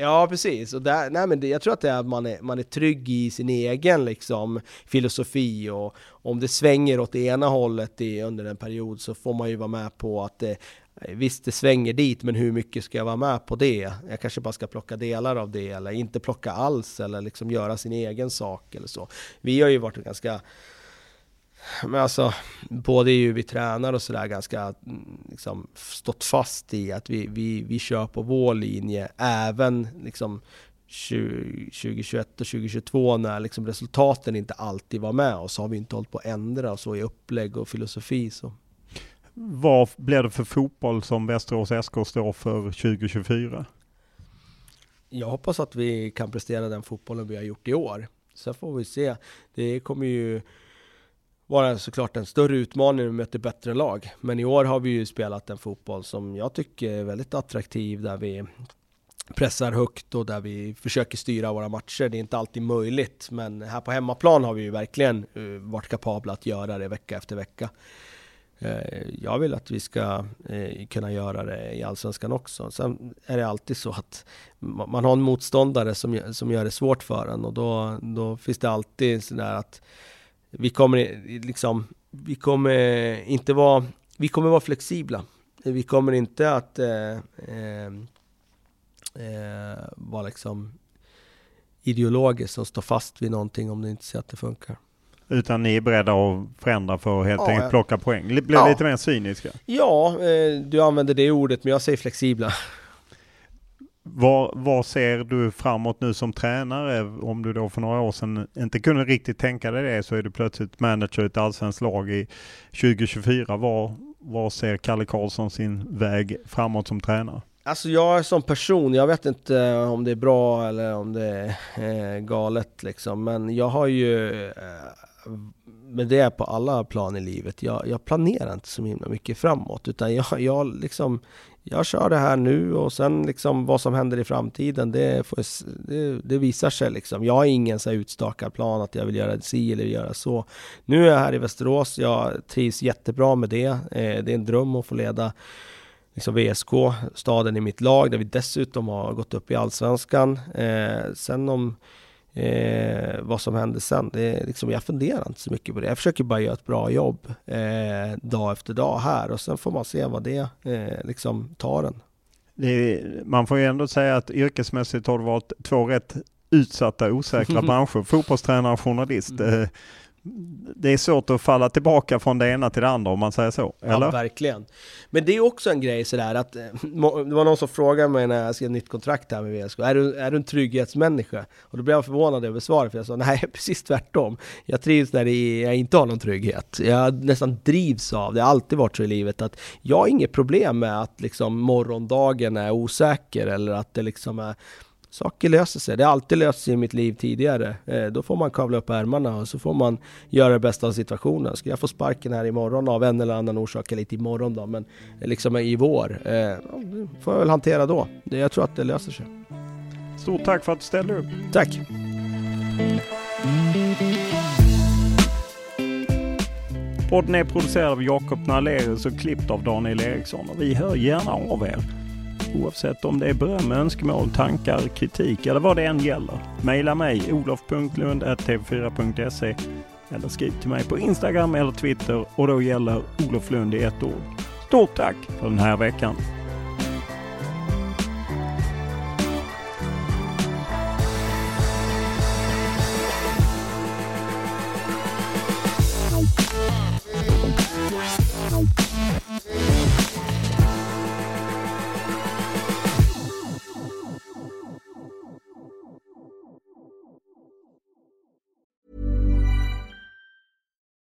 Ja, precis. Och där, nej, men det, jag tror att det är att man är, man är trygg i sin egen liksom, filosofi och om det svänger åt det ena hållet i, under en period så får man ju vara med på att det, Eh, visst, det svänger dit, men hur mycket ska jag vara med på det? Jag kanske bara ska plocka delar av det, eller inte plocka alls, eller liksom göra sin egen sak eller så. Vi har ju varit ganska men alltså, både ju vi tränar och sådär ganska mm, liksom, stått fast i att vi, vi, vi kör på vår linje även liksom 2021 och 2022 när liksom resultaten inte alltid var med och så har vi inte hållit på att ändra och så i upplägg och filosofi. Så. Vad blir det för fotboll som Västerås SK står för 2024? Jag hoppas att vi kan prestera den fotbollen vi har gjort i år. Sen får vi se. Det kommer ju vara såklart en större utmaning när vi möter bättre lag. Men i år har vi ju spelat en fotboll som jag tycker är väldigt attraktiv, där vi pressar högt och där vi försöker styra våra matcher. Det är inte alltid möjligt, men här på hemmaplan har vi ju verkligen eh, varit kapabla att göra det vecka efter vecka. Eh, jag vill att vi ska eh, kunna göra det i Allsvenskan också. Sen är det alltid så att man har en motståndare som, som gör det svårt för en och då, då finns det alltid sådär att vi kommer liksom, vi kommer inte vara, vi kommer vara flexibla. Vi kommer inte att eh, eh, eh, vara liksom ideologiskt som står fast vid någonting om det inte ser att det funkar. Utan ni är beredda att förändra för att helt ja, enkelt plocka poäng? Blir ja. lite mer cyniska? Ja, eh, du använder det ordet, men jag säger flexibla. Vad, vad ser du framåt nu som tränare? Om du då för några år sedan inte kunde riktigt tänka dig det så är du plötsligt manager i ett allsvenskt lag i 2024. Vad, var ser Kalle Karlsson sin väg framåt som tränare? Alltså jag är som person, jag vet inte om det är bra eller om det är eh, galet liksom, men jag har ju men det är på alla plan i livet, jag, jag planerar inte så himla mycket framåt, utan jag, jag liksom jag kör det här nu och sen liksom vad som händer i framtiden, det, får, det, det visar sig liksom. Jag har ingen så utstakad plan att jag vill göra si eller göra så. Nu är jag här i Västerås, jag trivs jättebra med det. Eh, det är en dröm att få leda liksom VSK, staden i mitt lag, där vi dessutom har gått upp i Allsvenskan. Eh, sen om eh, vad som händer sen, det är liksom, jag funderar inte så mycket på det. Jag försöker bara göra ett bra jobb eh, dag efter dag här och sen får man se vad det eh, liksom tar en. Är, man får ju ändå säga att yrkesmässigt har du valt två rätt utsatta, osäkra [LAUGHS] branscher. Fotbollstränare och journalist. Det är svårt att falla tillbaka från det ena till det andra om man säger så, eller? Ja, verkligen. Men det är också en grej sådär att, eh, det var någon som frågade mig när jag skrev nytt kontrakt här med VSK, är du, är du en trygghetsmänniska? Och då blev jag förvånad över svaret, för jag sa nej, [LAUGHS] precis tvärtom. Jag trivs när jag inte har någon trygghet. Jag nästan drivs av, det har alltid varit så i livet, att jag har inget problem med att liksom morgondagen är osäker, eller att det liksom är saker löser sig. Det har alltid löst sig i mitt liv tidigare. Eh, då får man kavla upp ärmarna och så får man göra det bästa av situationen. Ska jag få sparken här imorgon av en eller annan orsak, eller inte imorgon då, men liksom i vår. Eh, det får jag väl hantera då. Jag tror att det löser sig. Stort tack för att du ställde upp. Tack. Podden är producerad av Jakob Nalerius och klippt av Daniel Eriksson och vi hör gärna av er. Oavsett om det är beröm, önskemål, tankar, kritik eller vad det än gäller. Maila mig olof.lund.tv4.se eller skriv till mig på Instagram eller Twitter och då gäller Olof Lund i ett ord. Stort tack för den här veckan!